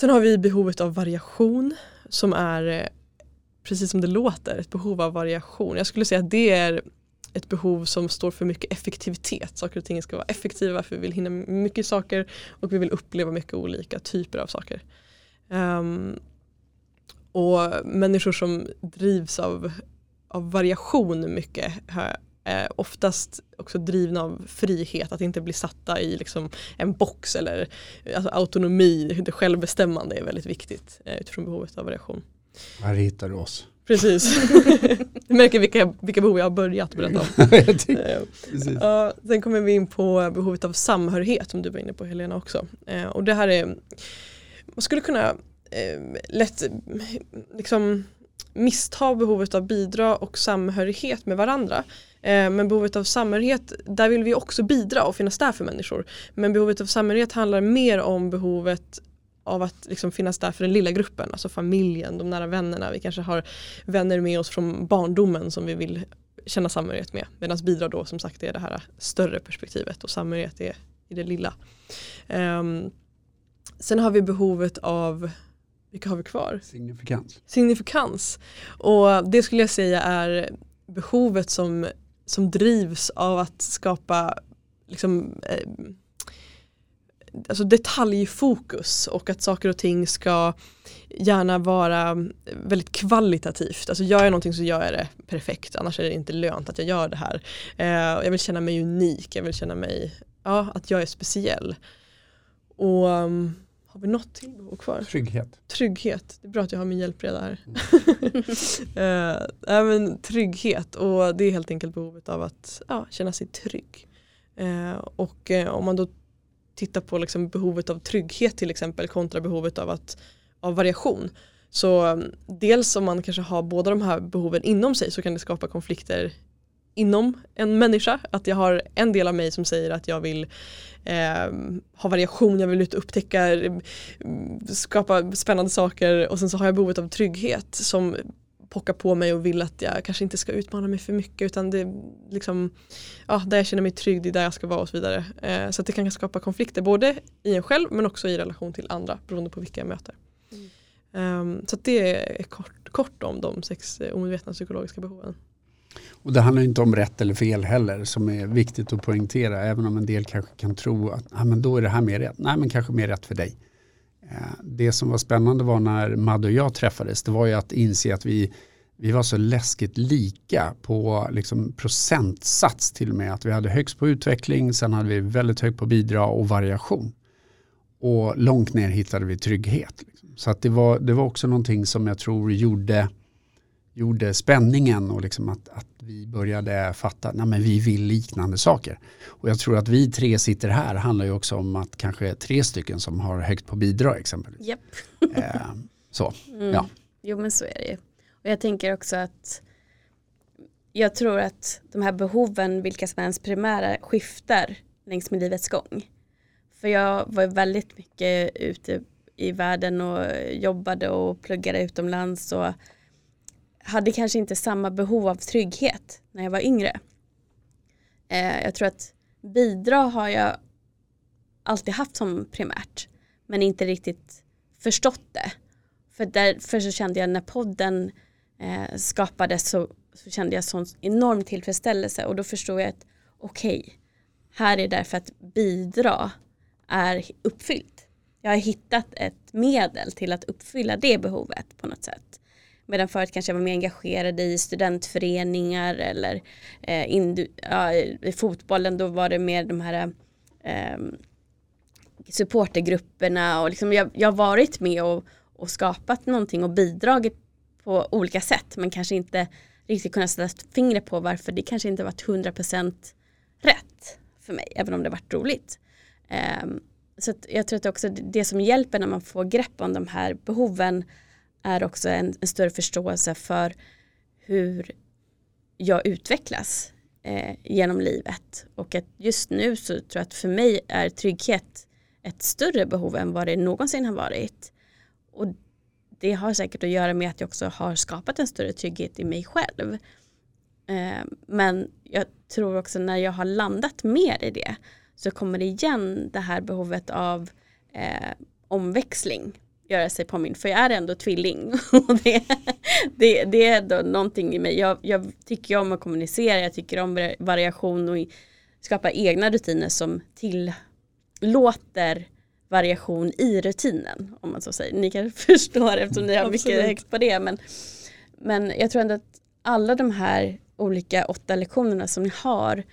Sen har vi behovet av variation som är eh, precis som det låter, ett behov av variation. Jag skulle säga att det är ett behov som står för mycket effektivitet. Saker och ting ska vara effektiva för vi vill hinna mycket saker och vi vill uppleva mycket olika typer av saker. Um, och människor som drivs av, av variation mycket är oftast också drivna av frihet, att inte bli satta i liksom en box eller alltså autonomi, det självbestämmande är väldigt viktigt eh, utifrån behovet av variation. Här hittar du oss. Precis. [LAUGHS] du märker vilka, vilka behov jag har börjat berätta om. [LAUGHS] Eh. Ja, sen kommer vi in på behovet av samhörighet som du var inne på Helena också. Eh, och det här är, man skulle kunna eh, lätt liksom missta behovet av bidra och samhörighet med varandra. Eh, men behovet av samhörighet, där vill vi också bidra och finnas där för människor. Men behovet av samhörighet handlar mer om behovet av att liksom finnas där för den lilla gruppen, alltså familjen, de nära vännerna. Vi kanske har vänner med oss från barndomen som vi vill känna samhörighet med. Medan bidra då som sagt är det här större perspektivet och samhörighet är i det lilla. Ehm, sen har vi behovet av, vilka har vi kvar? Signifikans. Signifikans. Och det skulle jag säga är behovet som, som drivs av att skapa liksom, eh, alltså detaljfokus och att saker och ting ska gärna vara väldigt kvalitativt. Alltså gör jag någonting så gör jag det perfekt annars är det inte lönt att jag gör det här. Eh, jag vill känna mig unik, jag vill känna mig, ja att jag är speciell. Och um, har vi något till behov kvar? Trygghet. Trygghet, det är bra att jag har min hjälpreda här. [LAUGHS] äh, men trygghet och det är helt enkelt behovet av att ja, känna sig trygg. Eh, och eh, om man då tittar på liksom behovet av trygghet till exempel kontra behovet av, att, av variation. Så mm, dels om man kanske har båda de här behoven inom sig så kan det skapa konflikter inom en människa. Att jag har en del av mig som säger att jag vill eh, ha variation, jag vill ut och upptäcka, mm, skapa spännande saker och sen så har jag behovet av trygghet som pockar på mig och vill att jag kanske inte ska utmana mig för mycket utan det liksom, ja, där jag känner mig trygg, det är där jag ska vara och så vidare. Eh, så att det kan skapa konflikter både i en själv men också i relation till andra beroende på vilka jag möter. Um, så att det är kort, kort om de sex eh, omedvetna psykologiska behoven. Och det handlar inte om rätt eller fel heller som är viktigt att poängtera. Även om en del kanske kan tro att ah, men då är det här mer rätt. Nej men kanske mer rätt för dig. Eh, det som var spännande var när Madde och jag träffades. Det var ju att inse att vi, vi var så läskigt lika på liksom procentsats till och med. Att vi hade högst på utveckling, sen hade vi väldigt högt på bidrag och variation. Och långt ner hittade vi trygghet. Liksom. Så att det, var, det var också någonting som jag tror gjorde gjorde spänningen och liksom att, att vi började fatta att vi vill liknande saker. Och jag tror att vi tre sitter här handlar ju också om att kanske tre stycken som har högt på bidrag exempelvis. Japp. Eh, så, [LAUGHS] Mm. ja. Jo men så är det ju. Och jag tänker också att jag tror att de här behoven, vilka som är ens primära, skiftar längs med livets gång. För jag var väldigt mycket ute i världen och jobbade och pluggade utomlands och hade kanske inte samma behov av trygghet när jag var yngre. Eh, jag tror att bidra har jag alltid haft som primärt men inte riktigt förstått det. För därför så kände jag när podden eh, skapades så, så kände jag sån enorm tillfredsställelse och då förstod jag att okej, här är därför att bidra är uppfyllt. Jag har hittat ett medel till att uppfylla det behovet på något sätt. Medan förut kanske jag var mer engagerad i studentföreningar eller eh, indu- ja, i fotbollen då var det mer de här eh, supportergrupperna och liksom jag, jag har varit med och, och skapat någonting och bidragit på olika sätt men kanske inte riktigt kunnat sätta fingret på varför det kanske inte varit 100% rätt för mig även om det varit roligt. Eh, så att jag tror att det också det som hjälper när man får grepp om de här behoven är också en, en större förståelse för hur jag utvecklas eh, genom livet och att just nu så tror jag att för mig är trygghet ett större behov än vad det någonsin har varit. Och det har säkert att göra med att jag också har skapat en större trygghet i mig själv. Eh, men jag tror också när jag har landat mer i det så kommer det igen det här behovet av eh, omväxling göra sig påmind. För jag är ändå tvilling. [LAUGHS] Och det, det, det är då någonting i mig. Jag, jag tycker om att kommunicera, jag tycker om variation och skapa egna rutiner som tillåter variation i rutinen. Om man så säger. Ni kanske [LAUGHS] förstår eftersom ni har mycket högt på det. Men, men jag tror ändå att alla de här olika åtta lektionerna som ni har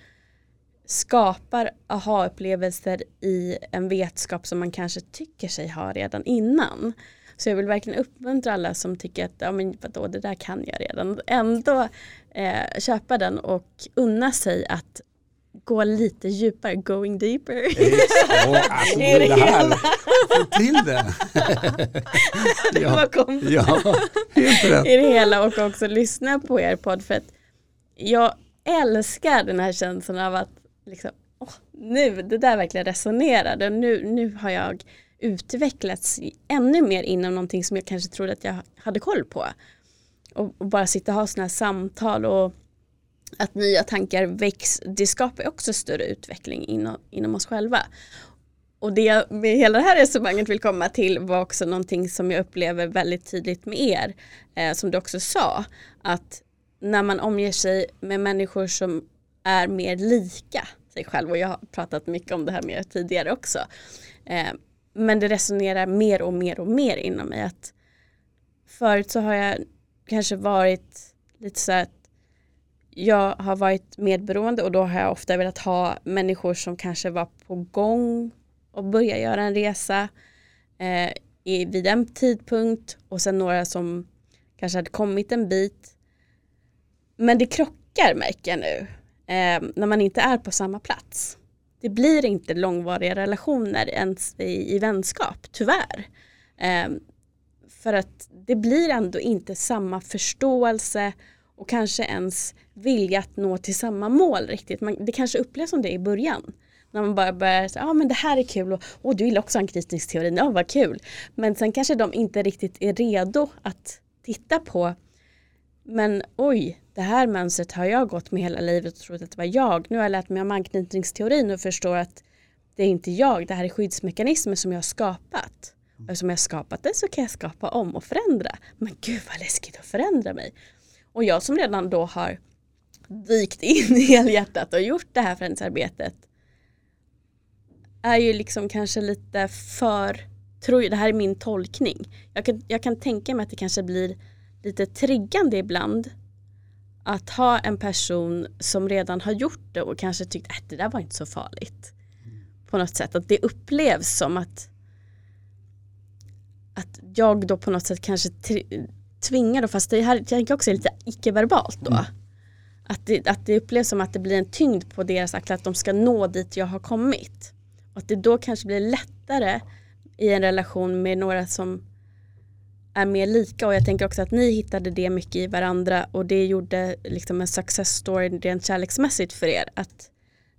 skapar aha-upplevelser i en vetskap som man kanske tycker sig ha redan innan. Så jag vill verkligen uppmuntra alla som tycker att ja, men vadå, det där kan jag redan. Ändå eh, köpa den och unna sig att gå lite djupare, going deeper. Oh, [LAUGHS] alltså, det, det här, få till det. [LAUGHS] ja, ja, helt rätt. I det hela och också lyssna på er podd för att jag älskar den här känslan av att liksom, oh, nu, det där verkligen resonerade. Nu, nu har jag utvecklats ännu mer inom någonting som jag kanske trodde att jag hade koll på. Och, och bara sitta och ha sådana här samtal och att nya tankar väcks, det skapar också större utveckling inom, inom oss själva. Och det jag med hela det här resonemanget vill komma till var också någonting som jag upplever väldigt tydligt med er, eh, som du också sa, att när man omger sig med människor som är mer lika sig själv, och jag har pratat mycket om det här mer tidigare också, eh, men det resonerar mer och mer och mer inom mig att förut så har jag kanske varit lite så att jag har varit medberoende och då har jag ofta velat ha människor som kanske var på gång och börja göra en resa eh, i, vid en tidpunkt och sen några som kanske hade kommit en bit. Men det krockar märker jag nu eh, när man inte är på samma plats. Det blir inte långvariga relationer ens i, i vänskap, tyvärr. Eh, för att det blir ändå inte samma förståelse och kanske ens vilja att nå till samma mål riktigt. Man, det kanske upplevs som det i början. När man bara börjar säga, ja men det här är kul och oh, du gillar också anknytningsteorin, ja oh, vad kul. Men sen kanske de inte riktigt är redo att titta på men oj, det här mönstret har jag gått med hela livet och trott att det var jag. Nu har jag lärt mig om anknytningsteorin och förstår att det är inte jag, det här är skyddsmekanismer som jag har skapat. Och eftersom jag har skapat det så kan jag skapa om och förändra. Men gud vad läskigt att förändra mig. Och jag som redan då har dykt in i helhjärtat och gjort det här förändringsarbetet är ju liksom kanske lite för, tror jag, det här är min tolkning. Jag kan, jag kan tänka mig att det kanske blir lite triggande ibland att ha en person som redan har gjort det och kanske tyckt att äh, det där var inte så farligt. På något sätt att det upplevs som att att jag då på något sätt kanske tvingar då, fast det här jag tänker också är lite icke-verbalt då. Mm. Att, det, att det upplevs som att det blir en tyngd på deras axlar att de ska nå dit jag har kommit. Och att det då kanske blir lättare i en relation med några som är mer lika och jag tänker också att ni hittade det mycket i varandra och det gjorde liksom en success story rent kärleksmässigt för er. Att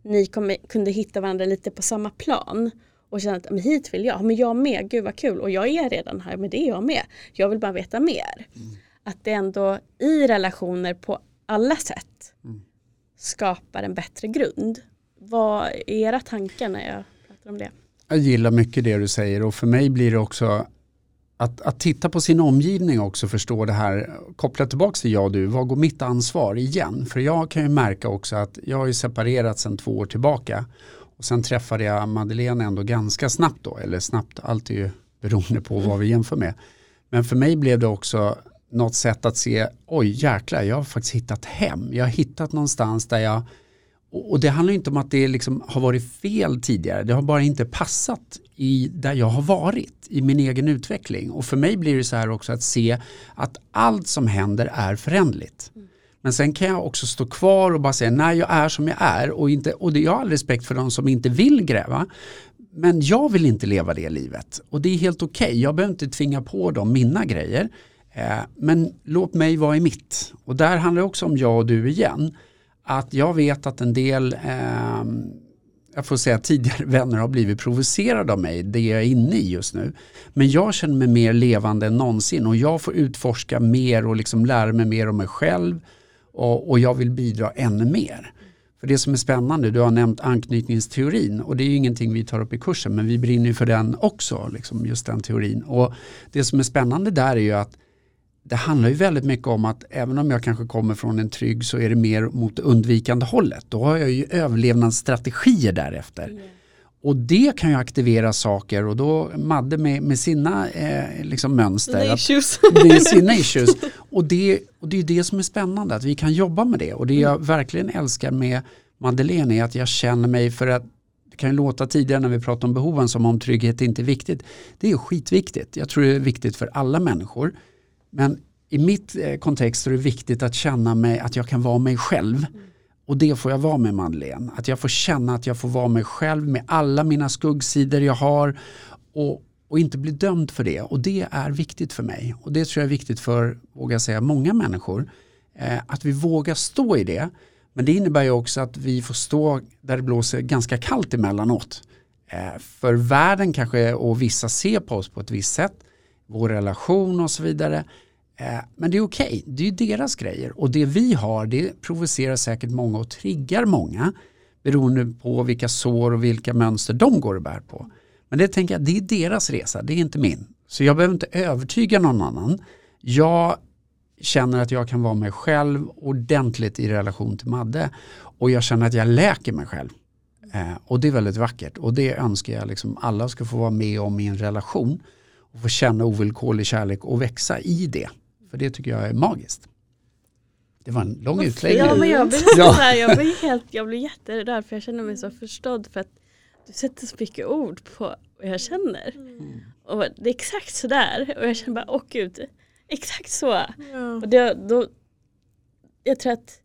ni kom, kunde hitta varandra lite på samma plan och känna att men hit vill jag, men jag med, gud vad kul och jag är redan här, men det är jag med. Jag vill bara veta mer. Mm. Att det ändå i relationer på alla sätt mm. skapar en bättre grund. Vad är era tankar när jag pratar om det? Jag gillar mycket det du säger och för mig blir det också att, att titta på sin omgivning också förstå det här, koppla tillbaka till jag och du, vad går mitt ansvar igen? För jag kan ju märka också att jag har ju separerat sedan två år tillbaka och sen träffade jag Madeleine ändå ganska snabbt då, eller snabbt, allt är ju beroende på vad vi jämför med. Men för mig blev det också något sätt att se, oj jäklar, jag har faktiskt hittat hem. Jag har hittat någonstans där jag, och det handlar inte om att det liksom har varit fel tidigare, det har bara inte passat i där jag har varit i min egen utveckling. Och för mig blir det så här också att se att allt som händer är förändligt. Mm. Men sen kan jag också stå kvar och bara säga nej jag är som jag är och, inte, och det, jag har all respekt för de som inte vill gräva. Men jag vill inte leva det livet och det är helt okej. Okay. Jag behöver inte tvinga på dem mina grejer. Eh, men låt mig vara i mitt. Och där handlar det också om jag och du igen. Att jag vet att en del, eh, jag får säga tidigare [LAUGHS] vänner har blivit provocerade av mig, det jag är inne i just nu. Men jag känner mig mer levande än någonsin och jag får utforska mer och liksom lära mig mer om mig själv och, och jag vill bidra ännu mer. För det som är spännande, du har nämnt anknytningsteorin och det är ju ingenting vi tar upp i kursen men vi brinner ju för den också, liksom just den teorin. Och det som är spännande där är ju att det handlar ju väldigt mycket om att även om jag kanske kommer från en trygg så är det mer mot undvikande hållet. Då har jag ju överlevnadsstrategier därefter. Mm. Och det kan ju aktivera saker och då Madde med, med sina eh, liksom mönster. Issues. Med [LAUGHS] sina issues. Och det, och det är det som är spännande, att vi kan jobba med det. Och det jag verkligen älskar med Madeleine är att jag känner mig för att det kan ju låta tidigare när vi pratade om behoven som om trygghet inte är viktigt. Det är skitviktigt. Jag tror det är viktigt för alla människor. Men i mitt eh, kontext är det viktigt att känna mig att jag kan vara mig själv. Mm. Och det får jag vara med Madeleine. Att jag får känna att jag får vara mig själv med alla mina skuggsidor jag har. Och, och inte bli dömd för det. Och det är viktigt för mig. Och det tror jag är viktigt för, vågar säga, många människor. Eh, att vi vågar stå i det. Men det innebär ju också att vi får stå där det blåser ganska kallt emellanåt. Eh, för världen kanske och vissa ser på oss på ett visst sätt. Vår relation och så vidare. Eh, men det är okej, okay. det är deras grejer. Och det vi har det provocerar säkert många och triggar många. Beroende på vilka sår och vilka mönster de går och bär på. Men det tänker jag, det är deras resa, det är inte min. Så jag behöver inte övertyga någon annan. Jag känner att jag kan vara mig själv ordentligt i relation till Madde. Och jag känner att jag läker mig själv. Eh, och det är väldigt vackert. Och det önskar jag liksom alla ska få vara med om i en relation. Och få känna ovillkorlig kärlek och växa i det. För det tycker jag är magiskt. Det var en lång utläggning. Ja, men jag blir, [LAUGHS] ja. Här, jag blir, helt, jag blir jätterörd för jag känner mig så förstådd. För att du sätter så mycket ord på vad jag känner. Mm. Och det är exakt sådär. Och jag känner bara, åh gud, exakt så. Ja. Och det, då, jag tror att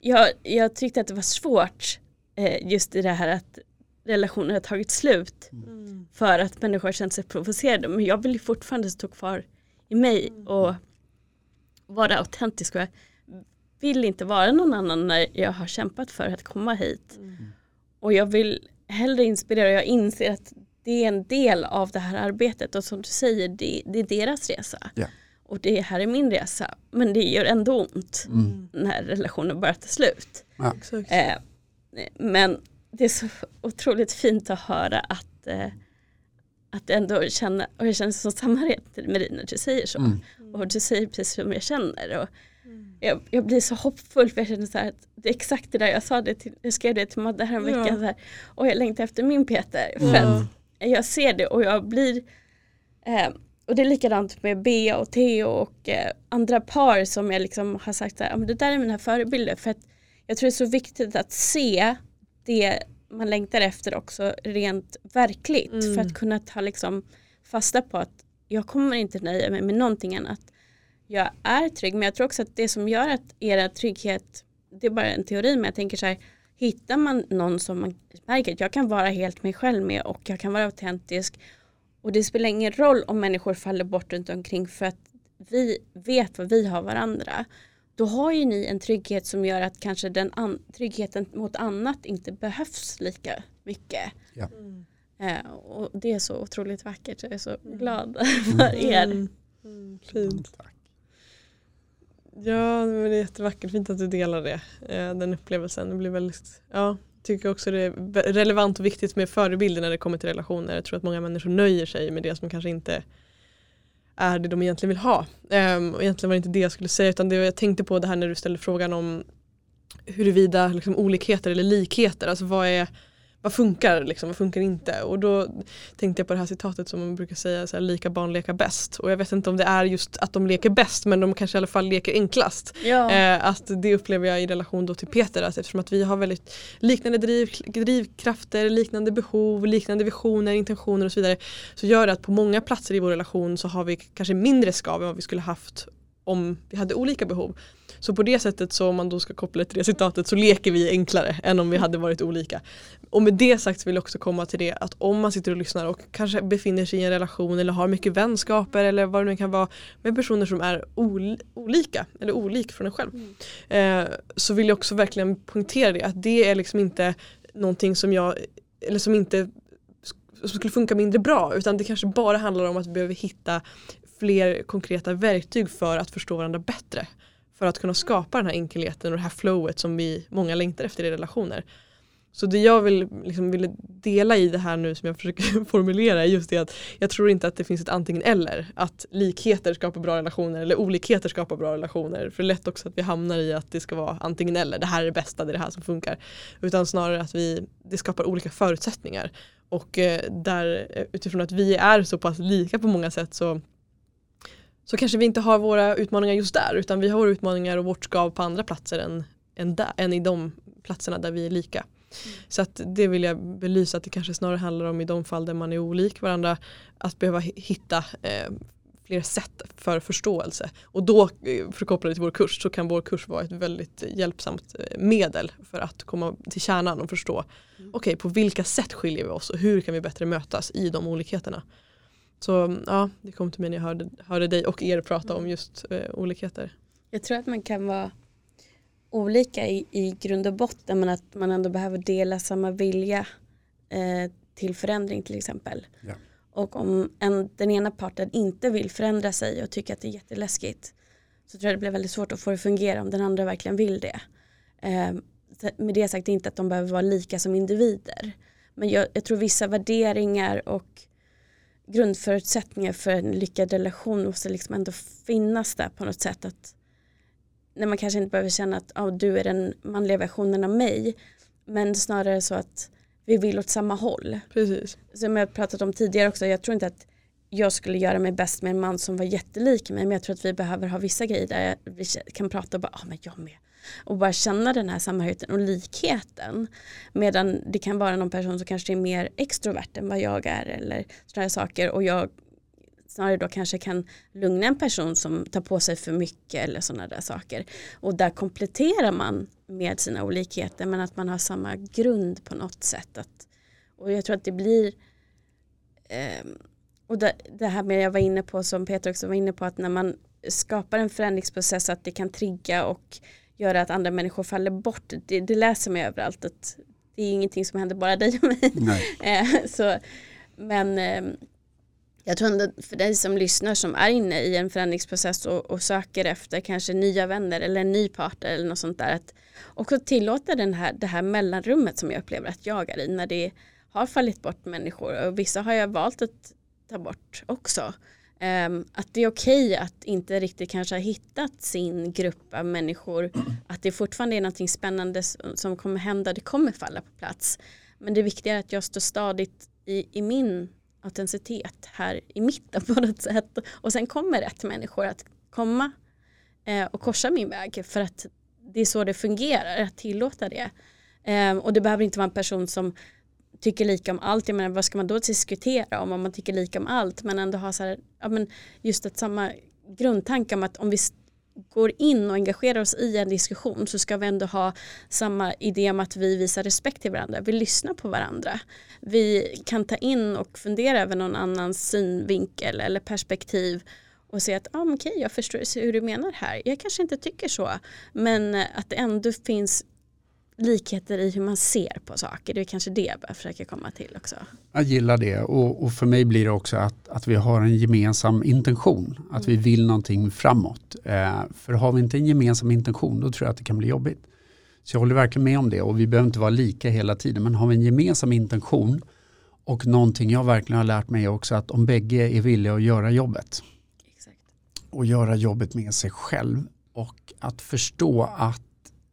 jag, jag tyckte att det var svårt eh, just i det här att relationer har tagit slut. Mm. För att människor har känt sig provocerade. Men jag vill fortfarande stå kvar i mig mm. och vara autentisk. Och jag vill inte vara någon annan när jag har kämpat för att komma hit. Mm. Och jag vill hellre inspirera. Jag inser att det är en del av det här arbetet och som du säger, det, det är deras resa. Yeah. Och det här är min resa. Men det gör ändå ont mm. när relationen börjar ta slut. Ja. Eh, men det är så otroligt fint att höra att, eh, att ändå känna, och jag känner så samhörighet med dig när du säger så. Mm. Och du säger precis som jag känner. Och jag, jag, blir så hoppfull för jag känner så här att det är exakt det där jag sa det till, jag skrev det till Madde häromveckan. Ja. Så här, och jag längtar efter min Peter. För att jag ser det och jag blir eh, och det är likadant med Bea och Theo och eh, andra par som jag liksom har sagt att det där är mina förebilder. För att jag tror det är så viktigt att se det man längtar efter också rent verkligt. Mm. För att kunna ta liksom fasta på att jag kommer inte nöja mig med någonting annat. Jag är trygg men jag tror också att det som gör att era trygghet, det är bara en teori men jag tänker så här, hittar man någon som man märker att jag kan vara helt mig själv med och jag kan vara autentisk och det spelar ingen roll om människor faller bort runt omkring för att vi vet vad vi har varandra. Då har ju ni en trygghet som gör att kanske den tryggheten mot annat inte behövs lika mycket. Ja. Mm. Eh, och det är så otroligt vackert. Jag är så mm. glad [LAUGHS] för er. Mm. mm. Fint. Tack. Ja, det är jättevackert. Fint att du delar det. Eh, den upplevelsen. Det blir väldigt, ja, tycker också det är relevant och viktigt med förebilder när det kommer till relationer. Jag tror att många människor nöjer sig med det som kanske inte är det de egentligen vill ha. Um, och egentligen var det inte det jag skulle säga utan det jag tänkte på det här när du ställde frågan om huruvida liksom, olikheter eller likheter, alltså vad är vad funkar liksom, vad funkar inte? Och då tänkte jag på det här citatet som man brukar säga, så här, lika barn leka bäst. Och jag vet inte om det är just att de leker bäst men de kanske i alla fall leker enklast. Ja. Eh, att det upplever jag i relation då till Peter, att eftersom att vi har väldigt liknande driv, drivkrafter, liknande behov, liknande visioner, intentioner och så vidare. Så gör det att på många platser i vår relation så har vi kanske mindre skav än vad vi skulle haft om vi hade olika behov. Så på det sättet så om man då ska koppla till det citatet så leker vi enklare än om vi hade varit olika. Och med det sagt vill jag också komma till det att om man sitter och lyssnar och kanske befinner sig i en relation eller har mycket vänskaper eller vad det nu kan vara med personer som är ol olika eller olik från en själv. Mm. Eh, så vill jag också verkligen poängtera det att det är liksom inte någonting som jag eller som inte som skulle funka mindre bra utan det kanske bara handlar om att vi behöver hitta fler konkreta verktyg för att förstå varandra bättre. För att kunna skapa den här enkelheten och det här flowet som vi många längtar efter i relationer. Så det jag vill, liksom, ville dela i det här nu som jag [LAUGHS] försöker formulera är just det att jag tror inte att det finns ett antingen eller. Att likheter skapar bra relationer eller olikheter skapar bra relationer. För det är lätt också att vi hamnar i att det ska vara antingen eller. Det här är det bästa, det är det här som funkar. Utan snarare att vi, det skapar olika förutsättningar. Och eh, där eh, utifrån att vi är så pass lika på många sätt så så kanske vi inte har våra utmaningar just där utan vi har våra utmaningar och vårt skav på andra platser än, än, där, än i de platserna där vi är lika. Så att det vill jag belysa att det kanske snarare handlar om i de fall där man är olik varandra att behöva hitta eh, fler sätt för förståelse. Och då, eh, för att koppla det till vår kurs, så kan vår kurs vara ett väldigt hjälpsamt eh, medel för att komma till kärnan och förstå mm. okej, okay, på vilka sätt skiljer vi oss och hur kan vi bättre mötas i de olikheterna. Så ja, det kom till mig när jag hörde, hörde dig och er prata om just eh, olikheter. Jag tror att man kan vara olika i, i grund och botten men att man ändå behöver dela samma vilja eh, till förändring till exempel. Ja. Och om en, den ena parten inte vill förändra sig och tycker att det är jätteläskigt så tror jag det blir väldigt svårt att få det att fungera om den andra verkligen vill det. Eh, med det sagt inte att de behöver vara lika som individer. Men jag, jag tror vissa värderingar och grundförutsättningar för en lyckad relation måste liksom ändå finnas där på något sätt. Att när man kanske inte behöver känna att oh, du är den manliga versionen av mig. Men snarare så att vi vill åt samma håll. Precis. Som jag pratat om tidigare också, jag tror inte att jag skulle göra mig bäst med en man som var jättelik mig men jag tror att vi behöver ha vissa grejer där vi kan prata och bara, ja ah, men jag med. Och bara känna den här samhörigheten och likheten. Medan det kan vara någon person som kanske är mer extrovert än vad jag är eller sådana saker och jag snarare då kanske kan lugna en person som tar på sig för mycket eller sådana där saker. Och där kompletterar man med sina olikheter men att man har samma grund på något sätt. Att, och jag tror att det blir eh, och det, det, här med jag var inne på som Peter också var inne på att när man skapar en förändringsprocess att det kan trigga och göra att andra människor faller bort. Det, det läser man överallt att det är ingenting som händer bara dig och mig. [LAUGHS] Eh, så, men eh, jag tror ändå för dig som lyssnar som är inne i en förändringsprocess och, och, söker efter kanske nya vänner eller en ny partner eller något sånt där. Att också tillåta den här, det här mellanrummet som jag upplever att jag är i när det har fallit bort människor och vissa har jag valt att ta bort också. Um, att det är okej okay att inte riktigt kanske ha hittat sin grupp av människor. Att det fortfarande är någonting spännande som kommer hända. Det kommer falla på plats. Men det viktiga är att jag står stadigt i, i min autenticitet här i mitten på något sätt. Och sen kommer rätt människor att komma eh, och korsa min väg. För att det är så det fungerar, att tillåta det. Eh, och det behöver inte vara en person som tycker lika om allt. Jag menar vad ska man då diskutera om om man tycker lika om allt men ändå ha så här, ja, men just ett samma grundtanke om att om vi går in och engagerar oss i en diskussion så ska vi ändå ha samma idé om att vi visar respekt till varandra. Vi lyssnar på varandra. Vi kan ta in och fundera över någon annans synvinkel eller perspektiv och se att ah, okej, okay, jag förstår hur du menar här. Jag kanske inte tycker så men att det ändå finns likheter i hur man ser på saker. Det är kanske det jag bör försöka komma till också. Jag gillar det och, och, för mig blir det också att, att vi har en gemensam intention. Att mm. vi vill någonting framåt. Eh, för har vi inte en gemensam intention då tror jag att det kan bli jobbigt. Så jag håller verkligen med om det och vi behöver inte vara lika hela tiden. Men har vi en gemensam intention och någonting jag verkligen har lärt mig också att om bägge är villiga att göra jobbet Exakt. och göra jobbet med sig själv och att förstå att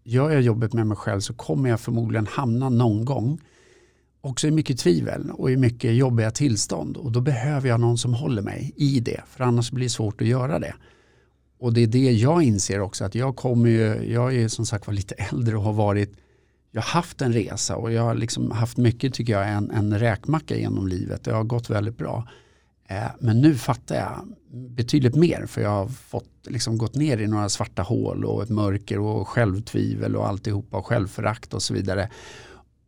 gör jag jobbet med mig själv så kommer jag förmodligen hamna någon gång också i mycket tvivel och i mycket jobbiga tillstånd och då behöver jag någon som håller mig i det för annars blir det svårt att göra det. Och det är det jag inser också att jag kommer ju, jag är som sagt var lite [LAUGHS] äldre och har varit, jag har haft en resa och jag har liksom haft mycket tycker jag en, en räkmacka genom livet. Det har gått väldigt bra. Eh, men nu fattar jag betydligt mer för jag har fått liksom gått ner i några svarta hål och ett mörker och självtvivel och alltihopa och självförakt och så vidare.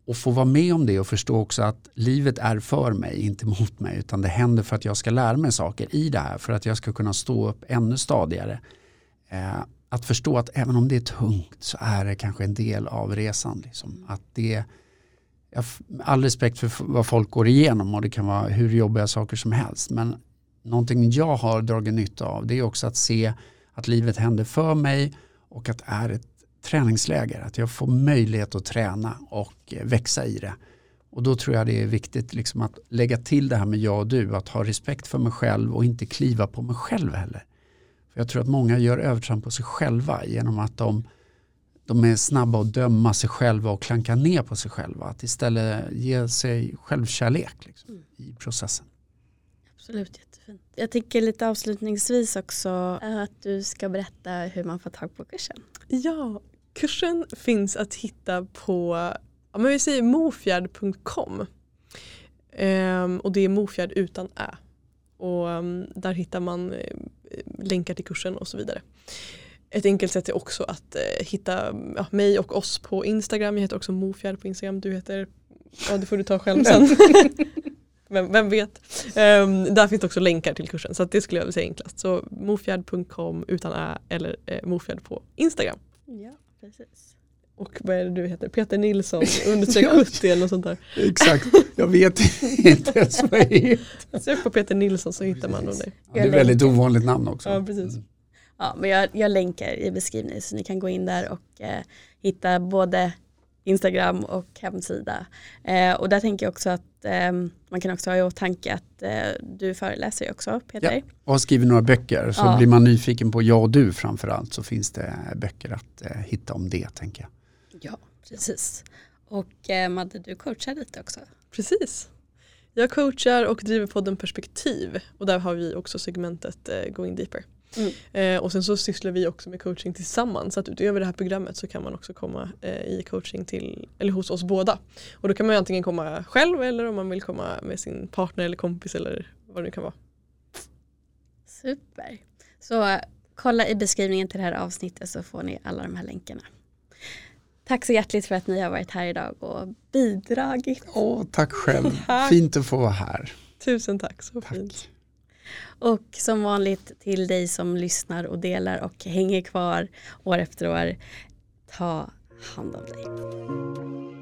Och få vara med om det och förstå också att livet är för mig, inte mot mig utan det händer för att jag ska lära mig saker i det här för att jag ska kunna stå upp ännu stadigare. Eh, att förstå att även om det är tungt så är det kanske en del av resan. Liksom. Att det all respekt för vad folk går igenom och det kan vara hur jobbiga saker som helst. Men någonting jag har dragit nytta av det är också att se att livet händer för mig och att det är ett träningsläger. Att jag får möjlighet att träna och eh, växa i det. Och då tror jag det är viktigt liksom att lägga till det här med jag och du. Att ha respekt för mig själv och inte kliva på mig själv heller. För Jag tror att många gör övertramp på sig själva genom att de de är snabba att döma sig själva och klanka ner på sig själva. Att istället ge sig självkärlek liksom, mm. i processen. Absolut, jättefint. Jag tänker lite avslutningsvis också att du ska berätta hur man får tag på kursen. Ja, kursen finns att hitta på ja, men vi säger mofjärd.com. Ehm, och det är mofjärd utan ä. Och um, där hittar man eh, länkar till kursen och så vidare. Ett enkelt sätt är också att eh, hitta ja, mig och oss på Instagram. Jag heter också Mofjärd på Instagram. Du heter, ja det får du ta själv sen. [LAUGHS] vem, vem vet. Ehm, där finns också länkar till kursen så att det skulle jag vilja säga enklast. Så mofjärd.com utan ä eller eh, mofjärd på Instagram. Ja, precis. Och vad är det du heter? Peter Nilsson [LAUGHS] understreck 70 eller något sånt där. Exakt, jag vet inte ens vad jag heter. Sök på Peter Nilsson så hittar man nog dig. Det är ett väldigt ovanligt namn också. Ja, precis. Ja, men jag, jag länkar i beskrivningen så ni kan gå in där och eh, hitta både Instagram och hemsida. Eh, och där tänker jag också att eh, man kan också ha i åtanke att eh, du föreläser ju också Peter. Ja, och har skrivit några böcker. Så Ja. blir man nyfiken på jag och du framförallt så finns det böcker att eh, hitta om det tänker jag. Ja, precis. Och eh, Madde, du coachar lite också. Precis. Jag coachar och driver podden Perspektiv och där har vi också segmentet eh, Going Deeper. Mm. Eh, och sen så sysslar vi också med coaching tillsammans så att utöver det här programmet så kan man också komma eh, i coaching till, eller hos oss båda. Och då kan man antingen komma själv eller om man vill komma med sin partner eller kompis eller vad det nu kan vara. Super. Så kolla i beskrivningen till det här avsnittet så får ni alla de här länkarna. Tack så hjärtligt för att ni har varit här idag och bidragit. Åh, tack själv, [LAUGHS] Tack. fint att få vara här. Tusen tack, så Tack. fint. Och som vanligt till dig som lyssnar och delar och hänger kvar år efter år. Ta hand om dig.